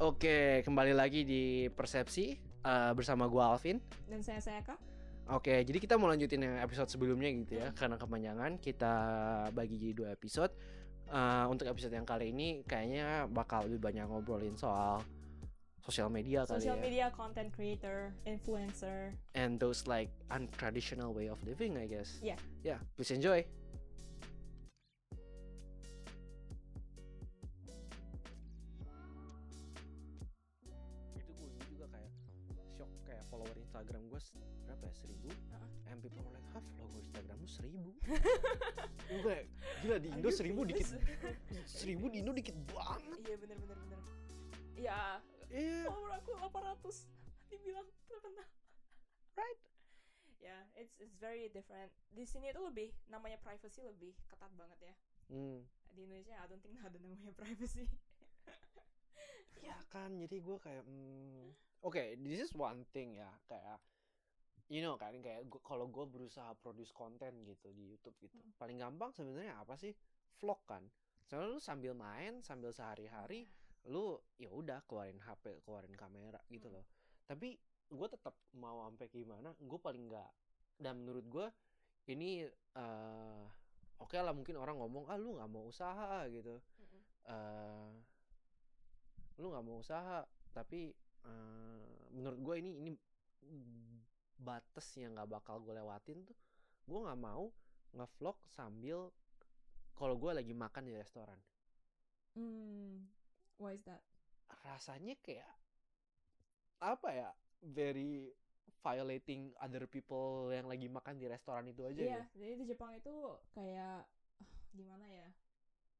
Oke, kembali lagi di Persepsi eh, bersama gua Alvin. Dan saya saya kak. Oke, jadi kita mau lanjutin yang episode sebelumnya gitu ya, karena kepanjangan kita bagi jadi dua episode. Eh, untuk episode yang kali ini kayaknya bakal lebih banyak ngobrolin soal sosial media kali Social ya, media content creator, influencer. and those like untraditional way of living, I guess. Yeah. Yeah, please enjoy. Gue berapa ya seribu Heeh. and people were like ah follower Instagram lu seribu gue gila di Indo seribu dikit seribu di Indo dikit banget Iya bener bener bener. Iya, iya follower aku 800 dibilang terkenal. right Ya, it's it's very different. Di sini itu lebih namanya privacy lebih ketat banget ya. hmm. Di Indonesia I don't think ada namanya privacy. ya kan jadi gue kayak hmm, oke this is one thing ya kayak you know kan kayak kalau gue berusaha produce konten gitu di YouTube gitu Hmm. paling gampang sebenarnya apa sih vlog kan soalnya lu sambil main sambil sehari-hari lu ya udah keluarin HP keluarin kamera gitu Hmm. loh tapi gue tetap mau sampai gimana gue paling nggak dan menurut gue ini eh oke lah mungkin orang ngomong ah lu nggak mau usaha gitu Mm-mm. eh lu nggak mau usaha tapi eh, menurut gue ini ini batas yang nggak bakal gue lewatin tuh gue nggak mau ngevlog sambil kalau gue lagi makan di restoran Hmm, why is that? rasanya kayak apa ya very violating other people yang lagi makan di restoran itu aja Iya, ya jadi di Jepang itu kayak gimana ya?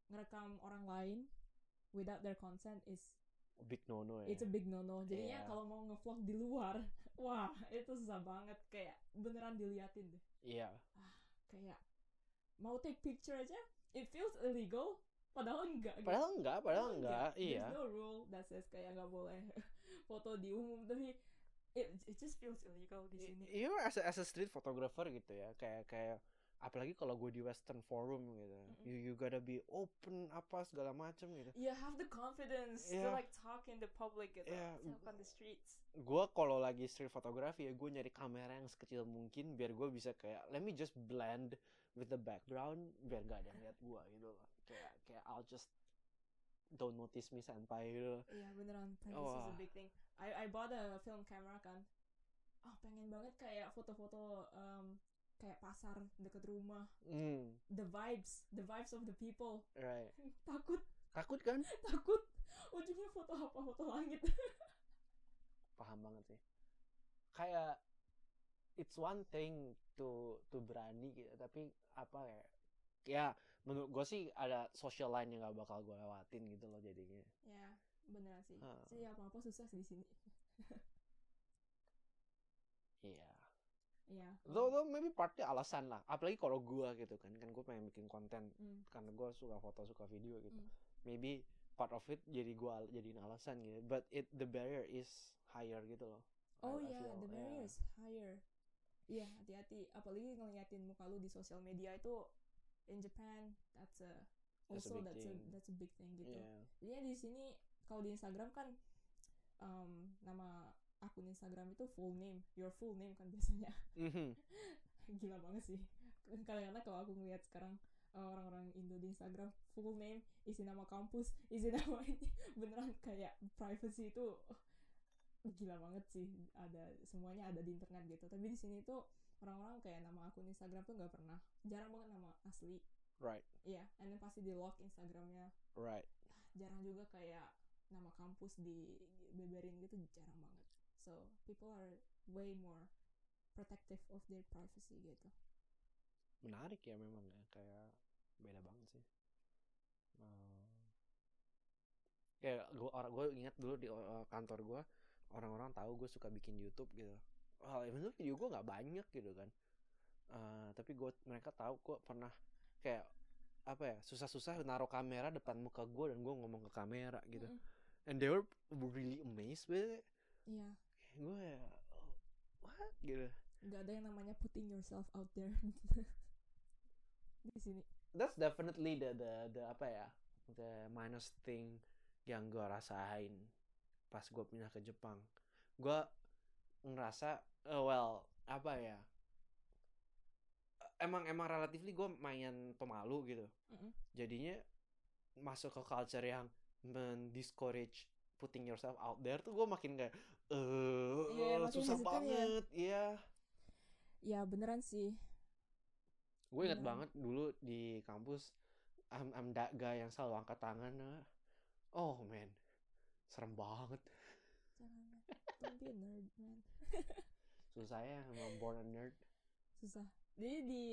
Ngerekam orang lain without their consent is big no no ya it's a big no no. Jadinya Iya. kalau mau ngevlog di luar, wah itu susah banget kayak beneran diliatin deh. iya Kayak mau take picture aja, it feels illegal. Padahal enggak. gitu. padahal enggak padahal enggak iya There's no rule that says kayak nggak boleh foto di umum tapi it, it just feels illegal di sini. Iya, as a, as a street photographer gitu ya, kayak kayak apalagi kalau gue di Western Forum gitu, you you gotta be open apa segala macem gitu. You have the confidence to Yeah. like talk in the public gitu, Yeah. talk on the streets. Gue kalau lagi street photography ya gue nyari kamera yang sekecil mungkin biar gue bisa kayak let me just blend with the background biar gak ada yang lihat gue gitu loh. Kayak kayak I'll just don't notice me sampai gitu. Iya beneran privacy is Wah. a big thing. I I bought a film camera kan. Oh pengen banget kayak foto-foto um, kayak pasar deket rumah. Hmm, The vibes, the vibes of the people. right. Takut, Takut kan? takut. Ujungnya foto apa? Foto langit. paham banget sih kayak it's one thing to to berani gitu tapi apa ya ya menurut gue sih ada social line yang gak bakal gue lewatin gitu loh jadinya ya beneran sih. Ah. Jadi apa apa susah di sini. iya Iya. though, though maybe partnya alasan lah apalagi kalau gue gitu kan kan gue pengen bikin konten Hmm. karena gue suka foto suka video gitu Hmm. maybe part of it jadi gue jadiin alasan gitu but it the barrier is higher gitu loh Oh iya, feel, the yeah. barrier is higher. Iya, hati-hati. Apalagi ngeliatin muka lu di sosial media itu in Japan, that's a That's a also that's a that's a big thing gitu. Yeah. Jadinya di sini kalau di Instagram kan um, nama akun Instagram itu full name, your full name kan biasanya. Mhm. Gila banget sih. Kadang-kadang kalau aku ngeliat sekarang uh, orang-orang Indo di Instagram full name, isi nama kampus, isi nama ini beneran kayak privacy itu uh, gila banget sih. Ada semuanya ada di internet gitu. Tapi di sini tuh orang-orang kayak nama akun Instagram tuh nggak pernah, jarang banget nama asli. right Iya, and then pasti di lock Instagramnya right jarang juga kayak nama kampus di beberin gitu jarang banget so people are way more protective of their privacy gitu. Menarik ya memang ya kayak beda banget sih. Eh, kayak gua orang gue ingat dulu di uh, kantor gue orang-orang tahu gue suka bikin YouTube gitu. Hal even though video gue nggak banyak gitu kan. Eh, tapi gue mereka tahu gue pernah kayak apa ya susah-susah naruh kamera depan muka gue dan gue ngomong ke kamera gitu. Mm-mm. and they were really amazed with it. Iya, gue ya what? Gitu. Nggak ada yang namanya putting yourself out there. Di sini. that's definitely the the the apa ya the minus thing yang gue rasain pas gue pindah ke Jepang. Gue ngerasa eh, well apa ya emang emang relatively gue main pemalu gitu. Mm-mm. jadinya masuk ke culture yang mendiscourage putting yourself out there tuh gue makin kayak eh makin susah ya. banget. Iya. Ya beneran sih. Gue inget Beneran. banget dulu di kampus I'm, I'm that guy yang selalu angkat tangan nah. oh man. Serem banget. Jangan don't be a nerd man. Susah ya emang born a nerd. Susah. Jadi di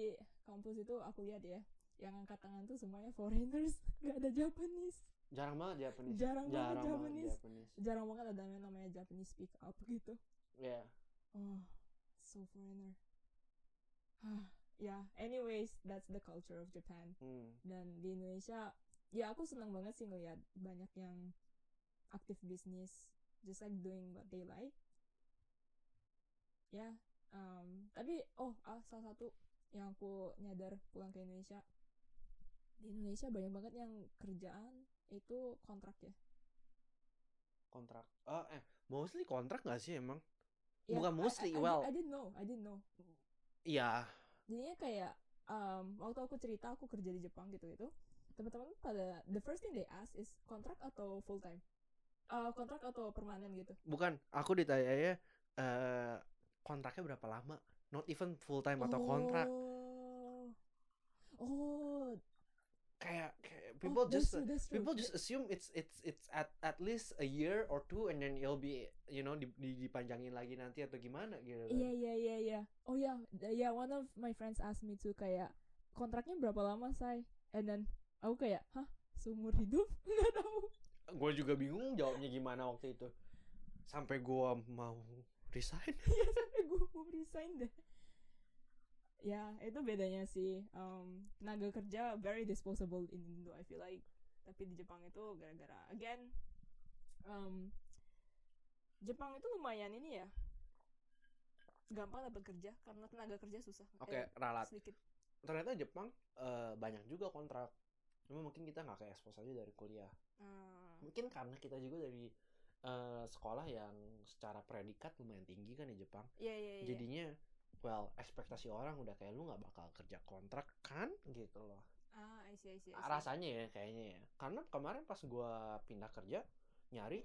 kampus itu aku lihat ya yang angkat tangan tuh semuanya foreigners. Nggak ada Japanese jarang banget Japanese. Jarang, banget jarang banget Japanese. Japanese. Jarang banget ada yang namanya Japanese speak up gitu. Ya oh so foreigner. Ah ya anyways that's the culture of Japan. Hmm. dan di Indonesia ya aku senang banget sih ngeliat banyak yang aktif bisnis just like doing what they like. Ya um, tapi oh ah, salah satu yang aku nyadar pulang ke Indonesia. Di Indonesia banyak banget yang kerjaan itu kontrak ya? Kontrak. Ah eh mostly kontrak gak sih emang? Ya, Bukan mostly, I, I, well. I didn't know I didn't know. Iya. Jadinya kayak um, waktu aku cerita aku kerja di Jepang gitu gitu teman-teman pada the first thing they ask is kontrak atau full time? Uh, kontrak atau permanen gitu? Bukan aku ditanya ya eh kontraknya berapa lama? Not even full time atau kontrak. Oh. Oh. Kayak, kayak people oh, just that's true, people just assume it's it's it's at at least a year or two and then it'll be you know di, di- dipanjangin lagi nanti atau gimana gitu kan. Iya iya iya iya. Oh ya, yeah. yeah, one of my friends asked me to kayak kontraknya berapa lama say? And then aku kayak, hah, seumur hidup? Nggak tahu. gue juga bingung jawabnya gimana waktu itu sampai gua mau resign Iya sampai gue mau resign deh. Ya itu bedanya sih. Um, tenaga kerja very disposable in Indo I feel like. Tapi di Jepang itu gara-gara again, um, Jepang itu lumayan ini ya. Gampang dapat kerja karena tenaga kerja susah. oke Eh, ralat sedikit. ternyata Jepang eh, banyak juga kontrak cuma mungkin kita nggak kayak expose aja dari kuliah Ah, mungkin karena kita juga dari eh, sekolah yang secara predikat lumayan tinggi kan di Jepang Iya iya iya. jadinya well ekspektasi orang udah kayak lu nggak bakal kerja kontrak kan gitu loh Ah, I see, I see, I see. rasanya ya kayaknya ya karena kemarin pas gua pindah kerja nyari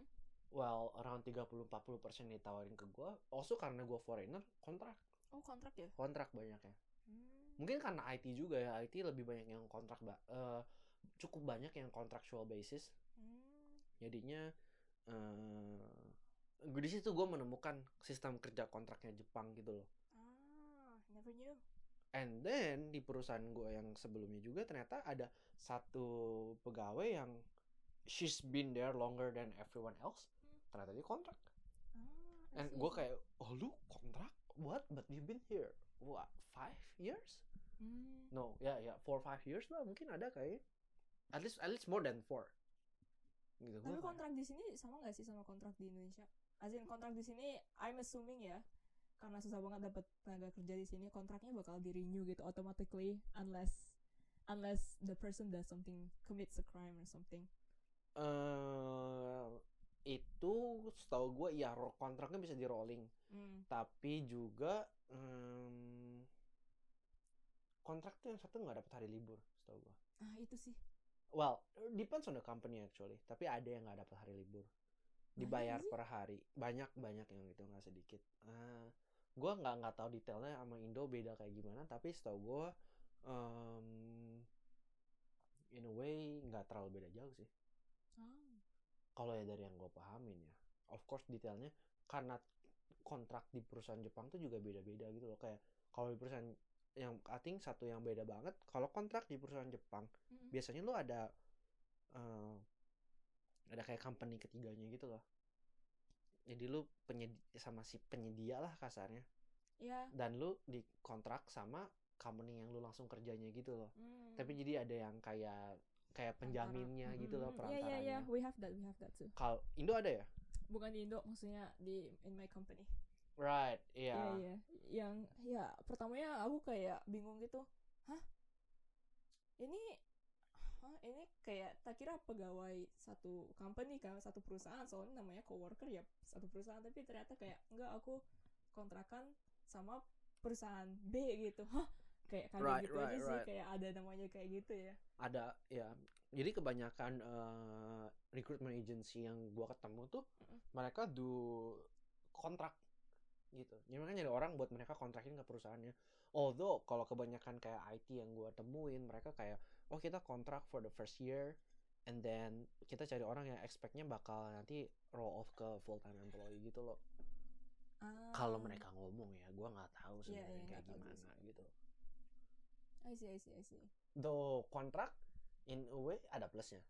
well around 30-40% ditawarin ke gua also karena gua foreigner kontrak Oh, kontrak ya? kontrak banyak ya Hmm. mungkin karena IT juga ya IT lebih banyak yang kontrak ba- eh, cukup banyak yang contractual basis Hmm. jadinya gue di situ gue menemukan sistem kerja kontraknya Jepang gitu loh never knew. and then di perusahaan gue yang sebelumnya juga ternyata ada satu pegawai yang she's been there longer than everyone else Hmm. ternyata dia kontrak Ah, and gue kayak oh lu kontrak what but you've been here what five years Hmm. no ya ya four five years lah mungkin ada kayak at least at least more than four gitu Tapi kontrak di sini sama nggak sih sama kontrak di Indonesia? As in kontrak di sini, I'm assuming ya, karena susah banget dapat tenaga kerja di sini, kontraknya bakal di renew gitu automatically unless unless the person does something commits a crime or something. eh itu setahu gue ya kontraknya bisa di rolling. Hmm. tapi juga em, kontrak tuh yang satu nggak dapat hari libur setahu gue Ah, itu sih. well depends on the company actually tapi ada yang nggak dapat hari libur. Dibayar per hari. Banyak banyak yang itu nggak sedikit. Ah gue nggak nggak tahu detailnya sama Indo beda kayak gimana tapi setahu gue em, in a way nggak terlalu beda jauh sih Ah. kalau ya dari yang gue pahamin ya of course detailnya karena kontrak di perusahaan Jepang tuh juga beda-beda gitu loh kayak kalau di perusahaan yang I think satu yang beda banget kalau kontrak di perusahaan Jepang Mm-mm. biasanya lu ada eh, ada kayak company ketiganya gitu loh jadi lu penyedia sama si penyedia lah kasarnya Ya. dan lu dikontrak sama company yang lu langsung kerjanya gitu loh Hmm. tapi jadi ada yang kayak kayak penjaminnya Antara- gitu loh Mm-mm. Iya, iya, perantaranya iya. We have that, we have that too. kalau Indo ada ya Bukan di Indo, maksudnya di in my company. right iya Iya iya. Yang ya pertamanya aku kayak bingung gitu. Hah? Ini Hah, ini kayak tak kira pegawai satu company kan satu perusahaan soalnya namanya coworker ya satu perusahaan tapi ternyata kayak enggak aku kontrakan sama perusahaan B gitu. Hah kayak kaget Right, gitu right, aja sih right. kayak ada namanya kayak gitu ya. Ada ya. Jadi kebanyakan eh, recruitment agency yang gua ketemu tuh mereka do kontrak gitu. Jadi mereka nyari orang buat mereka kontrakin ke perusahaannya. Although kalau kebanyakan kayak IT yang gua temuin mereka kayak oh kita kontrak for the first year and then kita cari orang yang expectnya bakal nanti roll off ke full time employee gitu loh. Kalau Ah, mereka ngomong ya gua nggak tahu Iya, sebenarnya iya, kayak nggak tahu gimana juga. gitu. I see I see I see. Though kontrak in a way ada plusnya.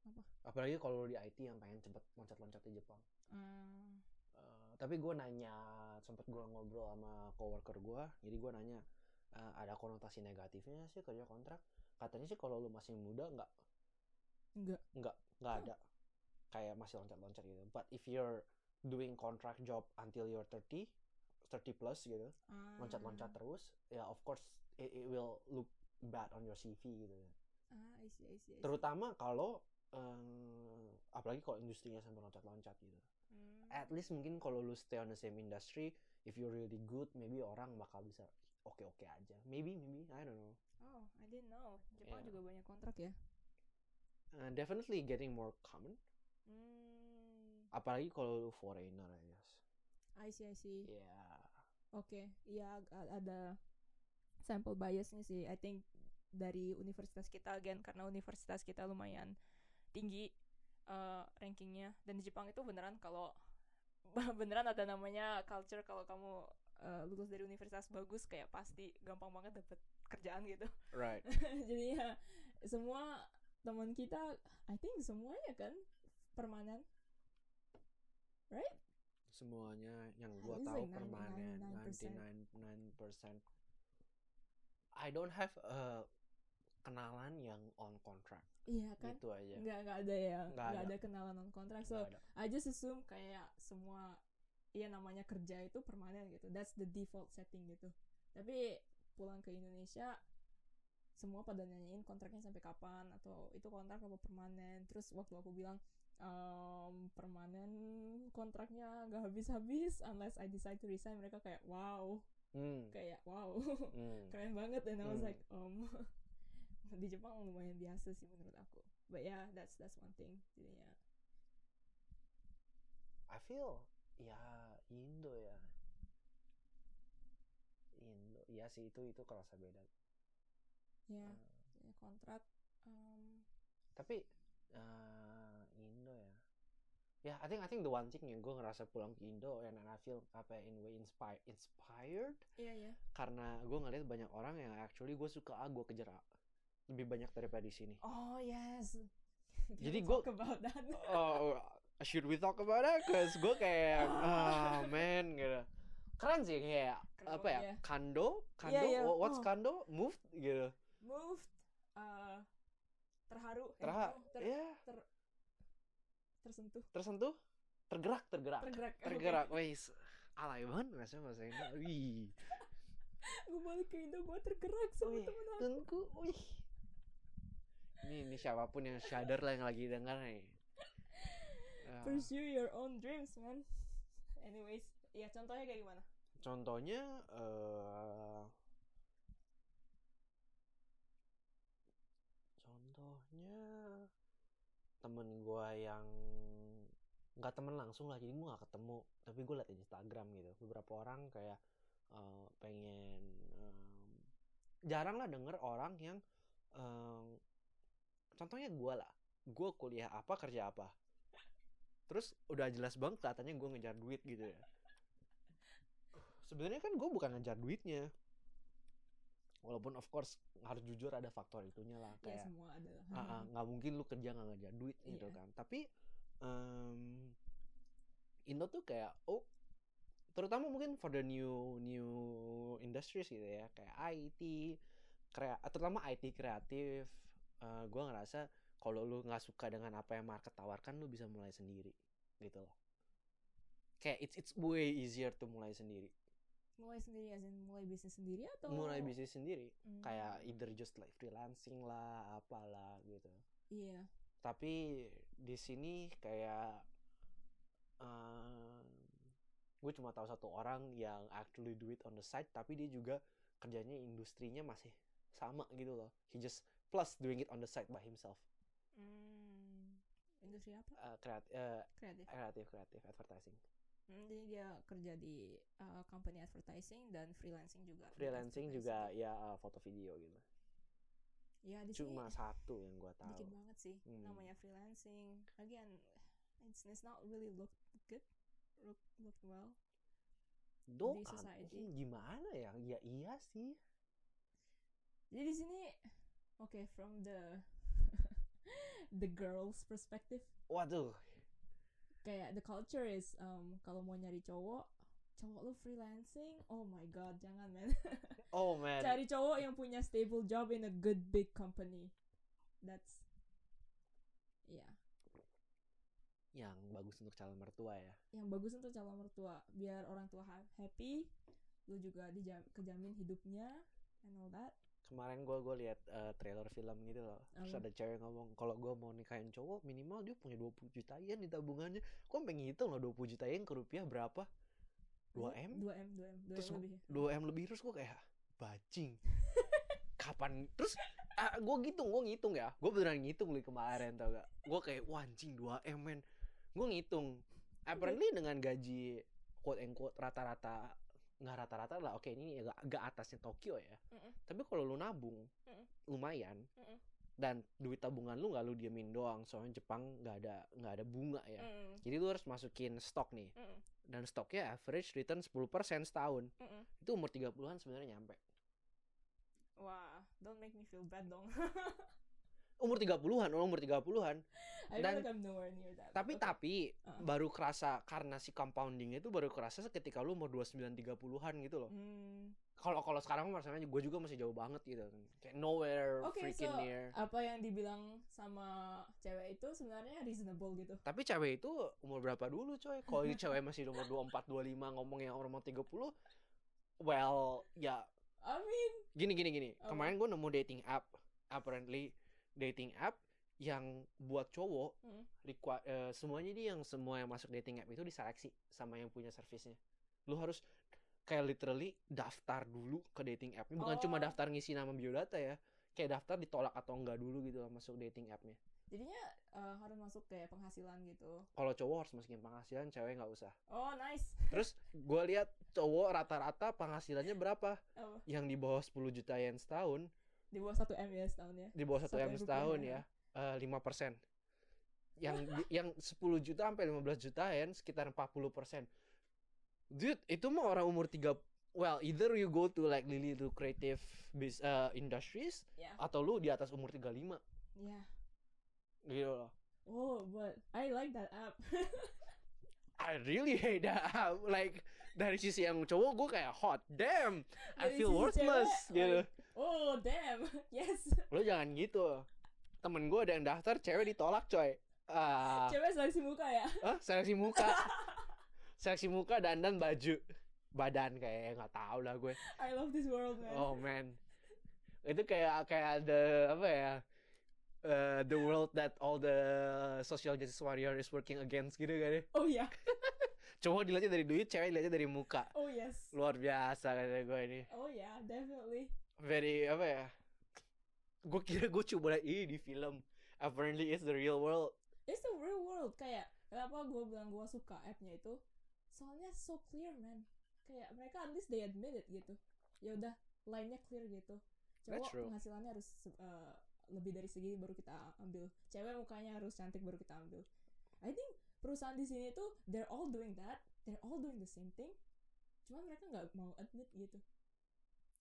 Apa? apalagi kalau di IT yang pengen cepet loncat-loncat di Jepang. Hmm, Eh, tapi gue nanya sempet gue ngobrol sama coworker gue jadi gue nanya eh, ada konotasi negatifnya sih kerja kontrak katanya sih kalau lu masih muda nggak enggak nggak nggak ada. Kayak masih loncat-loncat gitu. But if you're doing contract job until you're 30 30 plus gitu ah, loncat-loncat terus ya of course it, it will look bad on your CV gitu ya. Ah I see I see, I see. terutama kalau em, apalagi kalau industrinya sampai loncat-loncat gitu. Hmm. at least mungkin kalau lu stay on the same industry if you're really good maybe orang bakal bisa oke-oke aja. Maybe maybe I don't know. Oh I didn't know. Jepang Iya. juga banyak kontrak ya? Uh, definitely getting more common. Hmm. Apalagi kalau lu foreigner I guess. I see I see. Ya Oke, iya ag- ada sample biasnya sih. I think dari universitas kita again karena universitas kita lumayan tinggi eh, rankingnya. Dan di Jepang itu beneran kalau beneran ada namanya culture kalau kamu eh, lulus dari universitas bagus kayak pasti gampang banget dapet kerjaan gitu. right Jadi ya semua teman kita, I think semuanya kan permanen. Right? semuanya yang gua tahu like permanen 99%. 99% I don't have a kenalan yang on contract Iya kan? gitu aja nggak nggak ada ya Nggak nggak ada. ada kenalan non kontrak so. I just assume kayak semua ya namanya kerja itu permanen gitu. That's the default setting gitu. Tapi pulang ke Indonesia semua pada nanyain kontraknya sampai kapan atau itu kontrak apa permanen. Terus waktu aku bilang ehm, permanen kontraknya nggak habis-habis unless I decide to resign. Mereka kayak wow. Hmm, kayak wow. Hmm. keren banget. And I was Hmm. like um di Jepang lumayan biasa sih menurut aku. But yeah that's that's one thing jadinya. I feel ya Indo ya. Indo ya sih itu itu kerasa beda. Ya Eh, ya, kontrak um, tapi eh, Indo ya. Ya I think I think the one thing yang gue ngerasa pulang ke Indo and I feel apa ya, in a way inspired inspired iya ya karena gue ngeliat banyak orang yang actually gue suka A gue kejar A lebih banyak daripada di sini. Oh yes. Jadi about that. Oh should we talk about that? Cause gue kayak ah man gitu. Keren sih kayak Keren apa ya ya. kando? Kando? Iya, iya. wha- what's Oh. kando? Moved? Gitu. Moved uh, terharu eh, terha oh, ter- ya tersentuh. Tersentuh? Tergerak tergerak. Tergerak tergerak. wes alay banget rasanya bahasa Indo? Wih. Gue balik ke Indo gue tergerak sama Wih, temen aku. wih. Ini ini siapa pun yang sadar lah yang lagi dengar nih Ya, pursue your own dreams man. Anyways ya contohnya kayak gimana? Contohnya eh contohnya temen gua yang nggak temen langsung lah jadi gua nggak ketemu tapi gue liat di Instagram gitu. Beberapa orang kayak eh, pengen em, jarang lah denger orang yang em, contohnya gua lah. Gua kuliah apa kerja apa terus udah jelas banget katanya gue ngejar duit gitu ya. Sebenarnya kan gue bukan ngejar duitnya. Walaupun of course harus jujur ada faktor itunya lah ya kayak semua adalah ah, ah, nggak mungkin lu kerja nggak ngejar duit gitu Iya. kan. Tapi em, Indo tuh kayak oh terutama mungkin for the new new industries gitu ya. Kayak IT krea terutama IT kreatif. Gue ngerasa kalau lu nggak suka dengan apa yang market tawarkan lu bisa mulai sendiri gitu loh. Kayak it's it's way easier to mulai sendiri. Mulai sendiri as in mulai bisnis sendiri atau? Mulai bisnis sendiri. Hmm, kayak either just like freelancing lah apalah gitu. Iya. Tapi di sini kayak gue cuma tahu satu orang yang actually do it on the side tapi dia juga kerjanya industrinya masih sama gitu loh. He just plus doing it on the side by himself Hmm, industri apa? Uh, kreatif uh, kreatif. kreatif kreatif advertising. Hmm, jadi dia kerja di uh, company advertising dan freelancing juga. Freelancing juga ya uh, foto video gitu. Ya di sini cuma satu yang gue tahu. Dikit banget sih Hmm. namanya freelancing. Again it's, it's not really look good look look well. Doh, di society. gimana ya? Ya iya sih. Jadi di sini oke from the the girls perspective. Waduh. Kayak the culture is um kalau mau nyari cowok cowok lu freelancing? Oh my god jangan man. Oh man. Cari cowok yang punya stable job in a good big company. That's ya yang bagus untuk calon mertua ya? Yang bagus untuk calon mertua. Biar orang tua ha- happy lu juga dijam kejamin hidupnya and all that kemarin gue gue lihat eh, trailer film gitu loh. Terus Apa? ada cewek ngomong kalau gue mau nikahin cowok minimal dia punya 20 juta yen di tabungannya. Gue pengen ngitung loh 20 juta yen ke rupiah berapa? 2 m? 2 m 2 m 2 Terus m lebih. 2 m lebih terus gue kayak bajing kapan? Terus ah, gue ngitung gue ngitung ya. Gue beneran ngitung li kemarin tau gak? Gue kayak wah anjing 2 m men. Gue ngitung. Apparently dengan gaji quote and quote rata-rata nggak rata-rata lah. Oke ini agak, agak atasnya Tokyo ya. Mm-mm. tapi kalau lu nabung Mm-mm. lumayan. Mm-mm. dan duit tabungan lu nggak lu diamin doang. Soalnya Jepang nggak ada nggak ada bunga ya. Mm, jadi lu harus masukin stok nih. Mm, dan stoknya average return 10% setahun. Mm. itu umur 30-an sebenarnya nyampe. Wah don't make me feel bad dong. Umur 30-an umur 30-an I Dan- like I'm nowhere near that tapi Okay. tapi Uh. baru kerasa karena si compounding itu baru kerasa ketika lu umur 29 30-an gitu loh. Hmm, kalau kalau sekarang masalahnya gue juga masih jauh banget gitu. Kayak nowhere Oke, freaking so- near. apa yang dibilang sama cewek itu sebenarnya reasonable gitu. Tapi cewek itu umur berapa dulu coy? Kalau ini cewek masih umur 24 25 ngomong yang umur 30 well ya. I mean gini gini gini. Apa? kemarin gue nemu dating app apparently. Dating app yang buat cowok Hmm. requi- eh, semuanya dia yang semua yang masuk dating app itu diseleksi sama yang punya servisnya lu harus kayak literally daftar dulu ke dating app bukan cuma Oh. daftar ngisi nama biodata ya kayak daftar ditolak atau enggak dulu gitu loh masuk dating appnya. Jadinya eh, harus masuk kayak penghasilan gitu. Kalau cowok harus masukin penghasilan cewek nggak usah. Oh nice. Terus gue lihat cowok rata-rata penghasilannya berapa? Apa? yang di bawah 10 juta yen setahun. Di bawah satu m ya setahun ya? Di bawah satu m setahun rupiah, ya lima persen. Yang yang 10 juta sampai 15 juta yen sekitar 40 persen. Dude itu mah orang umur tiga well either you go to like really lucrative bis uh, industries ya atau lu di atas umur 35 ya gitu loh. Oh but I like that app. I really hate that like dari sisi yang cowok gue kayak hot damn I Dari feel worthless cewek, gitu. like, oh damn. Yes. Lo jangan gitu temen gue ada yang daftar cewek ditolak coy. Ah. Cewek seleksi muka ya? Hah? seleksi muka. Seleksi muka dandan baju. Badan kayak nggak tahu lah gue. I love this world man. Oh man. Itu kayak kayak ada apa ya eh, the world that all the social justice warrior is working against gitu kan ya? Oh ya cowok dilihatnya dari duit cewek dilihatnya dari muka. Oh yes. Luar biasa kata gue ini. Oh ya definitely. Very apa ya gue kira gue coba ini di film. Apparently it's the real world. It's the real world. Kayak kenapa gue bilang gue suka appnya itu? Soalnya so clear man. Kayak mereka at least they admit it gitu. Ya udah line-nya clear gitu. Cowok penghasilannya harus uh, lebih dari segini baru kita ambil. Cewek mukanya harus cantik baru kita ambil. I think perusahaan di sini tuh they're all doing that. They're all doing the same thing. Cuma mereka nggak mau admit gitu.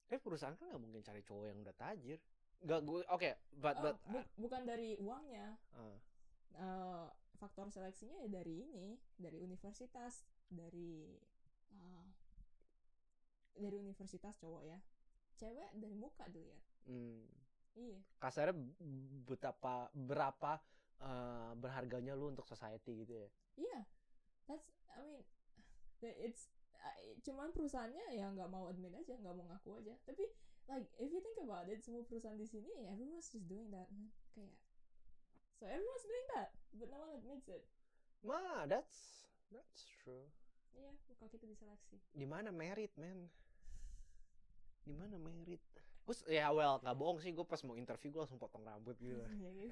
Eh perusahaan kan nggak mungkin cari cowok yang udah tajir Gak gue oke but Oh, but bu- bukan dari uangnya. Ah, eh, faktor seleksinya ya dari ini dari universitas dari ah, dari universitas cowok ya. Cewek dari muka dilihat. Hmm, iya. Kasarnya betapa berapa eh, berharganya lu untuk society gitu ya? Iya. That's I mean it's I- cuman perusahaannya ya nggak mau admit aja nggak mau ngaku aja. Tapi like if you think about it semua perusahaan di sini everyone's just doing that man kayak so everyone's doing that but no one admits it Ma, that's that's true. iya kalau kita diseleksi Di mana merit, man? Di mana merit? Gue ya well, gak bohong sih gue pas mau interview gue langsung potong rambut gitu. ya gitu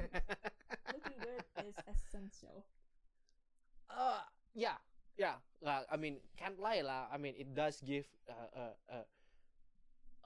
looking good is essential Uh, yeah, yeah. Uh, I mean, can't lie lah. I mean, it does give uh, uh, uh,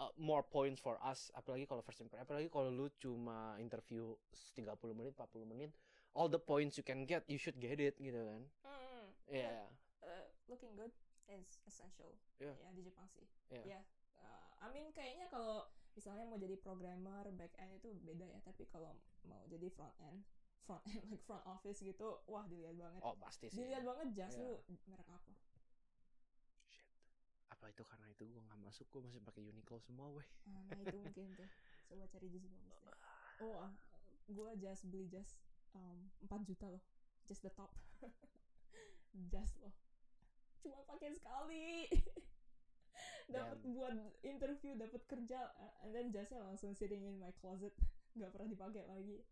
uh, more points for us. Apalagi kalau first impression. Apalagi kalau lu cuma interview 30 menit, 40 menit, all the points you can get, you should get it gitu kan. Mm, Yeah. uh, looking good is essential Yeah. ya di Jepang sih Yeah. ya uh, I mean kayaknya kalau misalnya mau jadi programmer back end itu beda ya tapi kalau mau jadi front end front end like front office gitu wah dilihat banget Oh pasti sih. dilihat banget jas Yeah. lu merek apa. Apa itu karena itu gue nggak masuk, gue masih pakai Uniqlo semua, weh. Ah, nah itu mungkin tuh. Coba cari jas bagus deh oh ah, gua jas beli jas um, 4 juta loh. Just the top. Jas loh. Cuma pakai sekali. Dapat buat interview dapat kerja uh, and then jasnya langsung sitting in my closet. Nggak pernah dipakai lagi.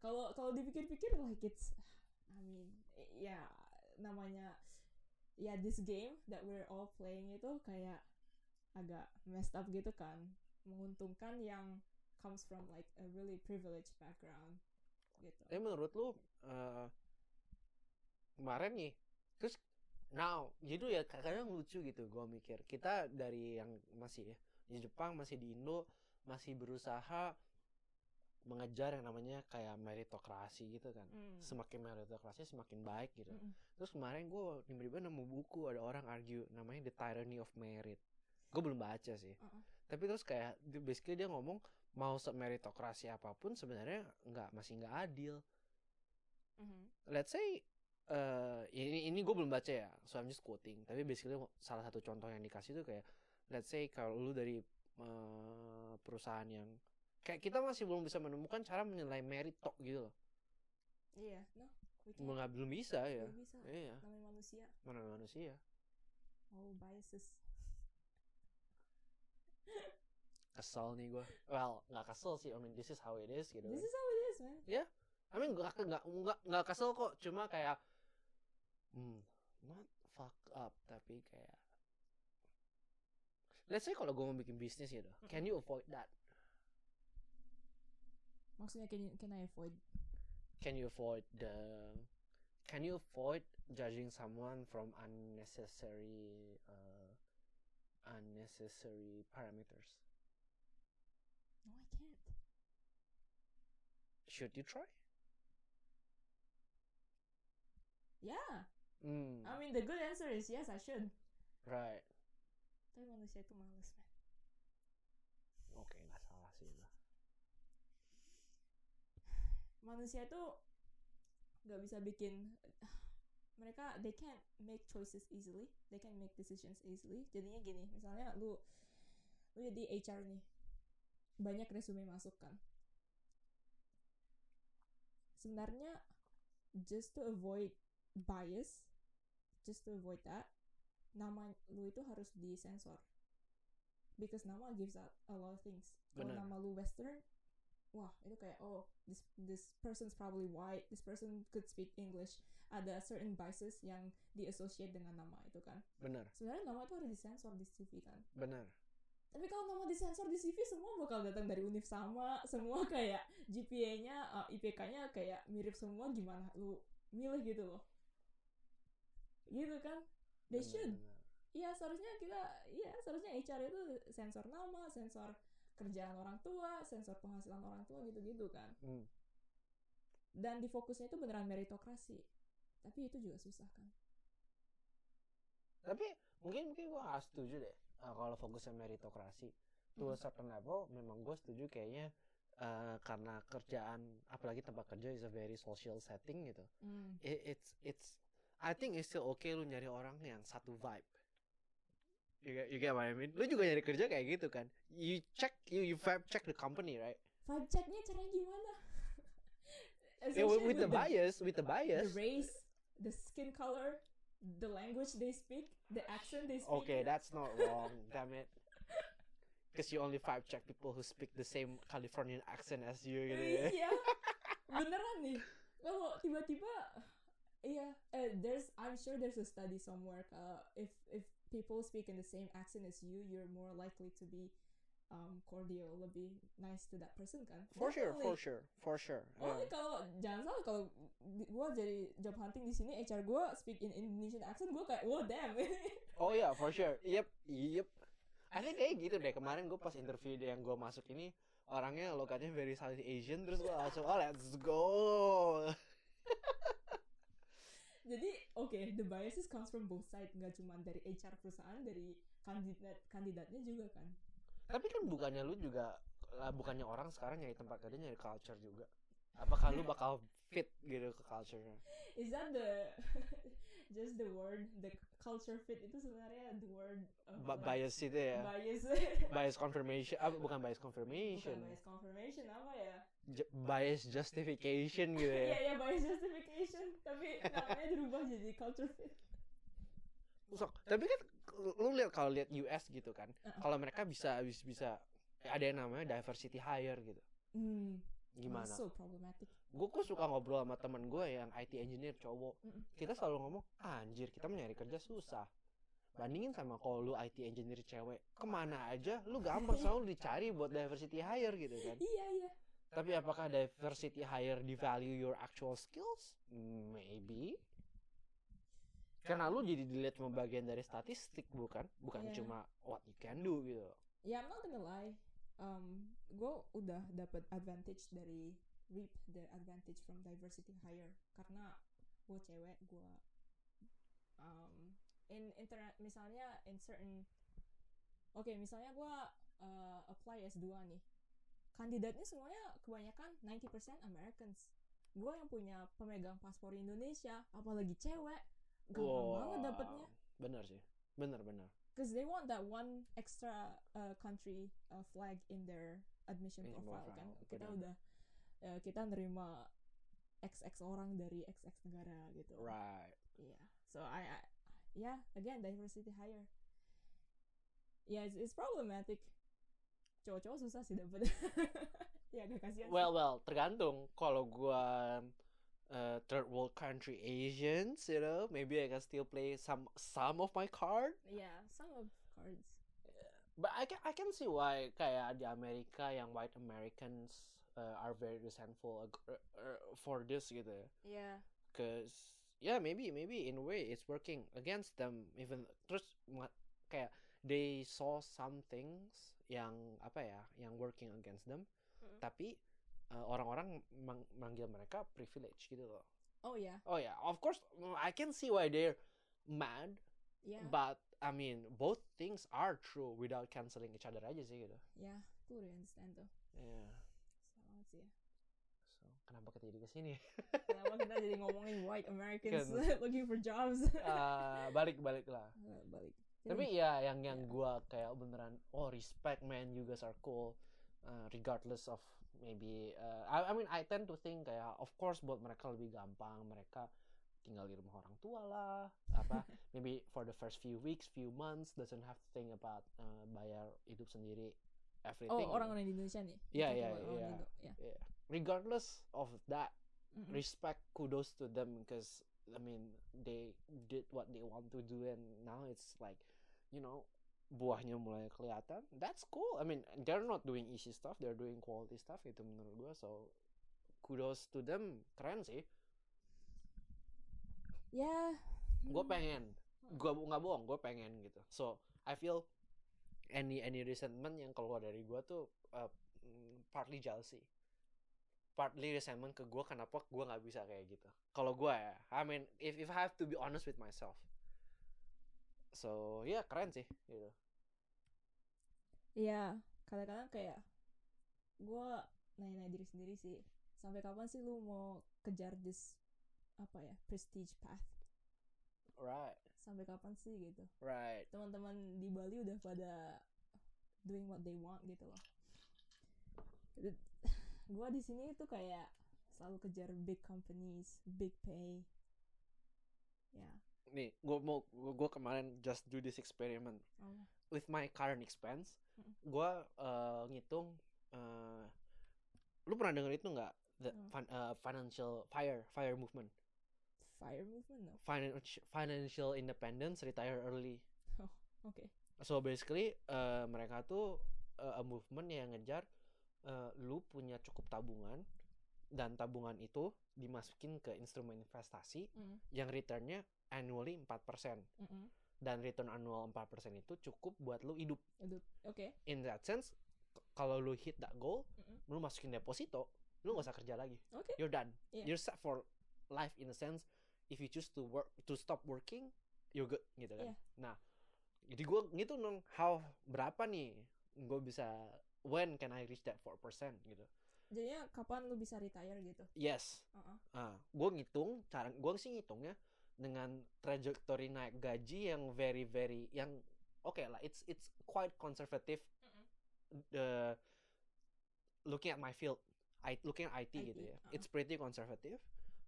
Kalau kalau dipikir-pikir like it's I mean ya namanya ya this game that we're all playing itu kayak agak messed up gitu kan menguntungkan yang comes from like a really privileged background gitu Tapi menurut lu eh, kemarin nih, terus now, jadi ya kadang lucu gitu gue mikir. Kita dari yang masih ya, di Jepang, masih di Indo, masih berusaha mengejar yang namanya kayak meritokrasi gitu kan. Mm. Semakin meritokrasi semakin baik gitu. Mm-mm. Terus kemarin gue tiba-tiba nemu buku ada orang argue namanya The Tyranny of Merit. Gue belum baca sih. Uh-uh. Tapi terus kayak basically dia ngomong mau meritokrasi apa pun sebenarnya nggak masih nggak adil. Mhm. Let's say eh ini ini gue belum baca ya, so I'm just quoting. Tapi basically salah satu contoh yang dikasih tuh kayak let's say kalau lu dari eh, perusahaan yang kayak kita masih belum bisa menemukan cara menilai merit tok gitu loh. iya no we can't. Nggak belum bisa ya. Belum bisa Iya, namanya manusia mana manusia. oh biases Kesel nih gue. Well, nggak kesel sih. I mean, this is how it is gitu. this kan. is how it is man I mean nggak nggak nggak nggak kesel kok. Cuma kayak hmm, not fuck up tapi kayak Let's say kalau gue mau bikin bisnis gitu, can you avoid that? Maksudnya can you, can I avoid? Can you avoid the Can you avoid judging someone from unnecessary uh, unnecessary parameters? no I can't. Should you try? yeah. Hmm, I mean the good answer is yes I should. Right. tapi manusia itu males man. Oke, nggak manusia itu nggak bisa bikin mereka they can't make choices easily. They can make decisions easily. Jadinya gini misalnya lu lu jadi HR nih. Banyak resume masuk kan. Sebenarnya just to avoid bias just to avoid that nama lu itu harus disensor. Because nama gives out a lot of things. Kalau nama lu western wah itu kayak oh this this person's probably white this person could speak English. Ada certain biases yang diassociate dengan nama itu kan. Benar, sebenarnya nama itu harus disensor di CV kan. Benar. tapi kalau nama disensor di CV semua bakal datang dari univ sama. Semua kayak GPA-nya uh, IPK-nya kayak mirip semua gimana lu milih gitu loh. Gitu kan? They benar, should. Iya seharusnya kita iya seharusnya HR itu sensor nama, sensor kerjaan orang tua, sensor penghasilan orang tua gitu-gitu kan. Hmm. Dan di fokusnya itu beneran meritokrasi. Tapi itu juga susah kan. Tapi mungkin mungkin gue gak setuju deh uh, kalau fokusnya meritokrasi. To a Hmm. certain level memang gue setuju kayaknya uh, karena kerjaan apalagi tempat kerja is a very social setting gitu. Hmm. It, it's it's I think it's still okay lu nyari orang yang satu vibe. You get, you get what I mean? Lu juga nyari kerja kayak gitu kan? You check you you vibe check the company right? Vibe checknya caranya gimana? Yeah, with, with the bias, with the bias. the race, the skin color, the language they speak, the accent they speak. Okay, that's not wrong. Damn it. Because you only five check people who speak the same Californian accent as you gitu ya. Iya, beneran nih. Kalau tiba-tiba, iya, eh, there's, I'm sure there's a study somewhere. Kalau if if people speak in the same accent as you, you're more likely to be um, cordial, lebih nice to that person kan? For sure, for Definitely. sure, for sure. Only Yeah. kalau jangan salah kalau gue jadi job hunting di sini HR gue speak in Indonesian accent gue kayak wow damn Oh yeah, for sure. Yep, yep. I think kayak gitu deh. Kemarin gue pas interview yang gue masuk ini orangnya lokatnya very South Asian terus gue langsung oh let's go. jadi oke the biases comes from both side nggak cuma dari HR perusahaan dari kandidat kandidatnya juga kan Tapi kan bukannya lu juga lah, bukannya orang sekarang nyari tempat kerja nyari culture juga. Apakah lu bakal fit gitu ke culture-nya? is that the just the word the culture fit itu sebenarnya the word uh, Ba- like, bias itu ya. bias Bias confirmation, ah, bukan bias bukan confirmation. bias confirmation apa ya bias justification gitu iya ya. iya bias justification tapi namanya dirubah jadi culture fit Sok, tapi kan lu lihat kalau lihat US gitu kan, Uh-uh. kalau mereka bisa bisa, bisa ada yang namanya diversity hire gitu. hmm Gimana? so problematic Gue kok suka ngobrol sama temen gue yang IT engineer cowok. Mm-mm. Kita selalu ngomong, anjir kita mencari kerja susah. Bandingin sama kalau lu IT engineer cewek, ke mana aja lu gampang selalu dicari buat diversity hire gitu kan. iya iya Tapi apakah diversity hire devalue your actual skills? Maybe. Karena lu jadi dilihat cuma bagian dari statistik bukan, bukan Iya. cuma what you can do gitu. ya I'm not gonna lie um, gue udah dapat advantage dari reap the advantage from diversity hire karena gue cewek gue um, in internet misalnya in certain oke misalnya gue uh, apply S2 nih kandidatnya semuanya kebanyakan 90% Americans. Gue yang punya pemegang paspor Indonesia apalagi cewek gampang banget Wah, dapetnya. Bener sih, bener bener. because they want that one extra uh, country uh, flag in their admission In profile profile, kan. kita benar. udah uh, kita nerima XX orang dari XX negara gitu. Right. yeah so I, I yeah again diversity hire yeah it's, it's problematic cowok-cowok susah sih dapet. Ya gak kasihan Well well, tergantung. Kalau gua uh, third world country Asians, you know, maybe I can still play some some of my card. yeah some of cards. But I can I can see why kayak di Amerika yang white Americans uh, are very resentful uh, for this gitu. Yeah. Cause yeah maybe maybe in a way it's working against them even terus kayak they saw some things yang apa ya yang working against them Mm. tapi uh, orang-orang mang- manggil mereka privilege gitu loh. oh yeah Oh yeah, of course I can see why they're mad, yeah but I mean both things are true without canceling each other aja sih gitu. yeah totally understand tuh Yeah. Susah banget sih ya So, kenapa kita jadi ke sini? Kenapa kita jadi ngomongin white Americans Kan. looking for jobs? Ah, balik balik lah. Balik. Tapi ya yang yang Yeah. gua kayak beneran oh respect man you guys are cool uh, regardless of maybe uh, I, I mean I tend to think kayak of course buat mereka lebih gampang mereka tinggal di rumah orang tua lah apa maybe for the first few weeks few months doesn't have to think about uh, bayar hidup sendiri Oh, everything orang-orang di Indonesia nih. Coba orang iya. Indo, ya. regardless of that Mm-mm. respect kudos to them because I mean they did what they want to do and now it's like you know buahnya mulai kelihatan that's cool. I mean they're not doing easy stuff they're doing quality stuff itu menurut gua so kudos to them. Keren sih. Ya. gue hmm, pengen gue nggak bohong gue pengen gitu. So I feel any any resentment yang keluar dari gue tuh uh, partly jealousy. Partly resentment ke gue kenapa gue nggak bisa kayak gitu. Kalau gue ya I mean if if I have to be honest with myself so ya keren sih gitu Iya, kadang-kadang kayak gue nanya-nanya diri sendiri sih. Sampai kapan sih lu mau kejar this apa ya prestige path? right Sampai kapan sih gitu? right Teman-teman di Bali udah pada doing what they want gitu loh. Gue di sini tuh kayak selalu kejar big companies, big pay. Ya, nih gue mau gue kemarin just do this experiment Oh. with my current expense gue uh, ngitung uh, lu pernah denger itu nggak the Hmm. fin- uh, financial fire fire movement Fire movement no. financial financial independence retire early Oke. so basically uh, mereka tuh uh, a movement yang ngejar uh, lu punya cukup tabungan dan tabungan itu dimasukin ke instrumen investasi Mm. yang returnnya annually 4% Mm-mm. dan return annual 4% itu cukup buat lu hidup Itu oke. in that sense kalau lu hit that goal Mm-mm. lu masukin deposito lu nggak usah kerja lagi Oke. you're done Yeah. you're set for life in a sense if you choose to work to stop working you're good gitu kan Yeah. nah jadi gue ngitung dong how berapa nih gue bisa when can I reach that 4% gitu Jadinya kapan lu bisa retire gitu? yes Uh-uh. ah gue ngitung cara gue sih ngitungnya dengan trajectory naik gaji yang very very yang oke lah it's it's quite conservative the looking at my field I looking at IT, gitu IT, ya uh-uh. it's pretty conservative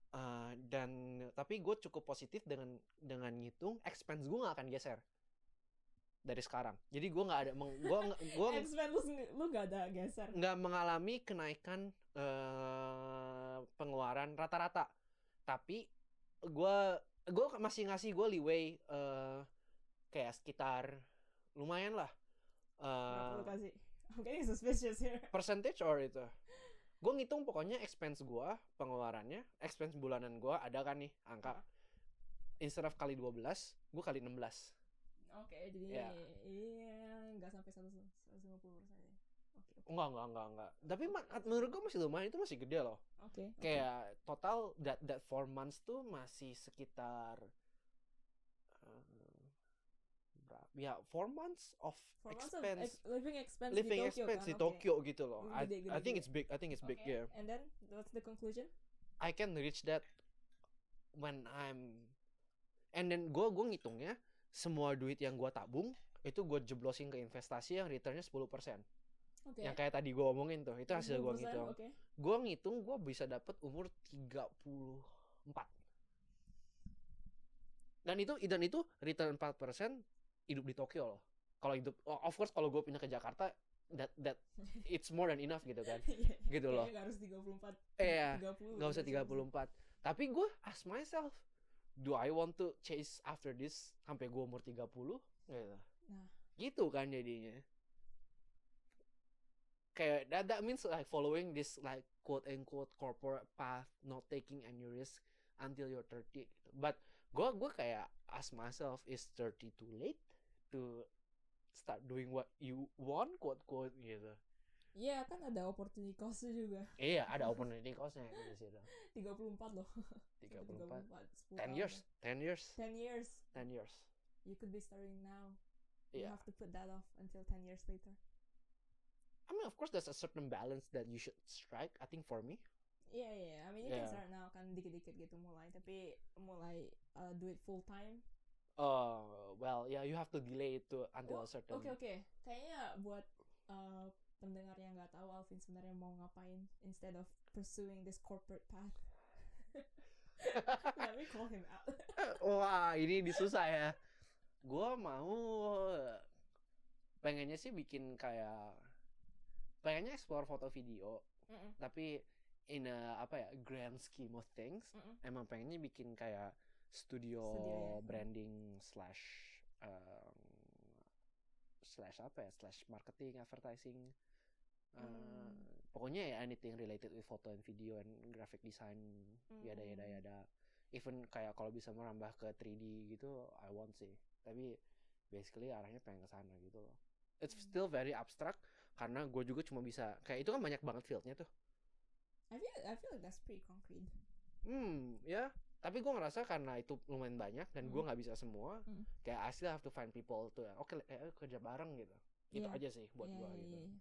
Uh, dan tapi gue cukup positif dengan dengan ngitung expense gue nggak akan geser dari sekarang. Jadi gue nggak ada meng, gue gue Expense lu lu gak ada geser. nggak mengalami kenaikan eh pengeluaran rata-rata. Tapi gue gue masih ngasih gue leeway eh kayak sekitar lumayan lah. Eh kasih? I'm getting suspicious here. percentage or itu? Gue ngitung pokoknya expense gue pengeluarannya expense bulanan gue ada kan nih angka. Instead of kali 12 gue kali 16 Oke, jadi Ya. iya nggak sampai 100 150 persen ya. Oke, oke. enggak enggak enggak enggak tapi menurut gue masih lumayan itu masih gede loh Oke. oke. kayak total that that four months tuh masih sekitar eh, berapa ya four months of For months of expense ex- living expense living di Tokyo expense kan? di. Tokyo gitu loh I, Gede, gede, I think gede. it's big I think it's big Oke, yeah And then what's the conclusion? I can reach that when I'm and then gue gue ngitungnya semua duit yang gue tabung itu gue jeblosin ke investasi yang returnnya 10% Oke. yang kayak tadi gue omongin tuh itu hasil gue 10%, ngitung Oke. gue ngitung gue bisa dapet umur 34 dan itu dan itu return 4% hidup di Tokyo loh kalau hidup of course kalau gue pindah ke Jakarta that that it's more than enough gitu kan Iya, Gitu loh. Nggak harus 34. Iya, 30. nggak usah gitu sih. 34 tapi gue ask myself do I want to chase after this sampai gue umur 30 gitu Nah. gitu kan jadinya kayak that, that means like following this like quote unquote corporate path not taking any risk until you're 30 gitu. but gue gue kayak ask myself is 30 too late to start doing what you want quote quote gitu Iya, kan ada opportunity cost juga. iya ada opportunity costnya di situ 34 loh. 34 10 10 years 10 years 10 years. 10 years You could be starting now. You yeah have to put that off until 10 years later. I mean of course there's a certain balance that you should strike I think for me Iya, iya. I mean, you can Yeah. start now kan dikit-dikit gitu mulai. Tapi mulai uh, do it full time. uh well yeah you have to delay it to until a certain Oke, oke. Kayaknya buat uh, pendengar yang nggak tahu Alvin sebenarnya mau ngapain instead of pursuing this corporate path. Let me call him out. Wah, ini disusah ya. Gua mau pengennya sih bikin kayak pengennya explore foto video, Mm-mm, tapi in a apa ya grand scheme of things, mm-mm. emang pengennya bikin kayak studio, Studio ya. branding slash um, slash apa ya slash marketing advertising. Uh, Hmm. Pokoknya ya anything related with photo and video and graphic design, yada yada Hmm. yada. Even kayak kalau bisa merambah ke 3D gitu, I want sih. Tapi basically arahnya pengen ke sana gitu loh. It's Hmm. still very abstract karena gue juga cuma bisa kayak itu kan banyak banget fieldnya tuh. I feel I feel like that's pretty concrete. Hmm, ya. Tapi gue ngerasa karena itu lumayan banyak dan gue Hmm. nggak bisa semua. Hmm. Kayak I still have to find people tuh. Oke, eh, kerja bareng gitu. Itu Iya. aja sih buat Iya, gue iya, gitu. iya, iya.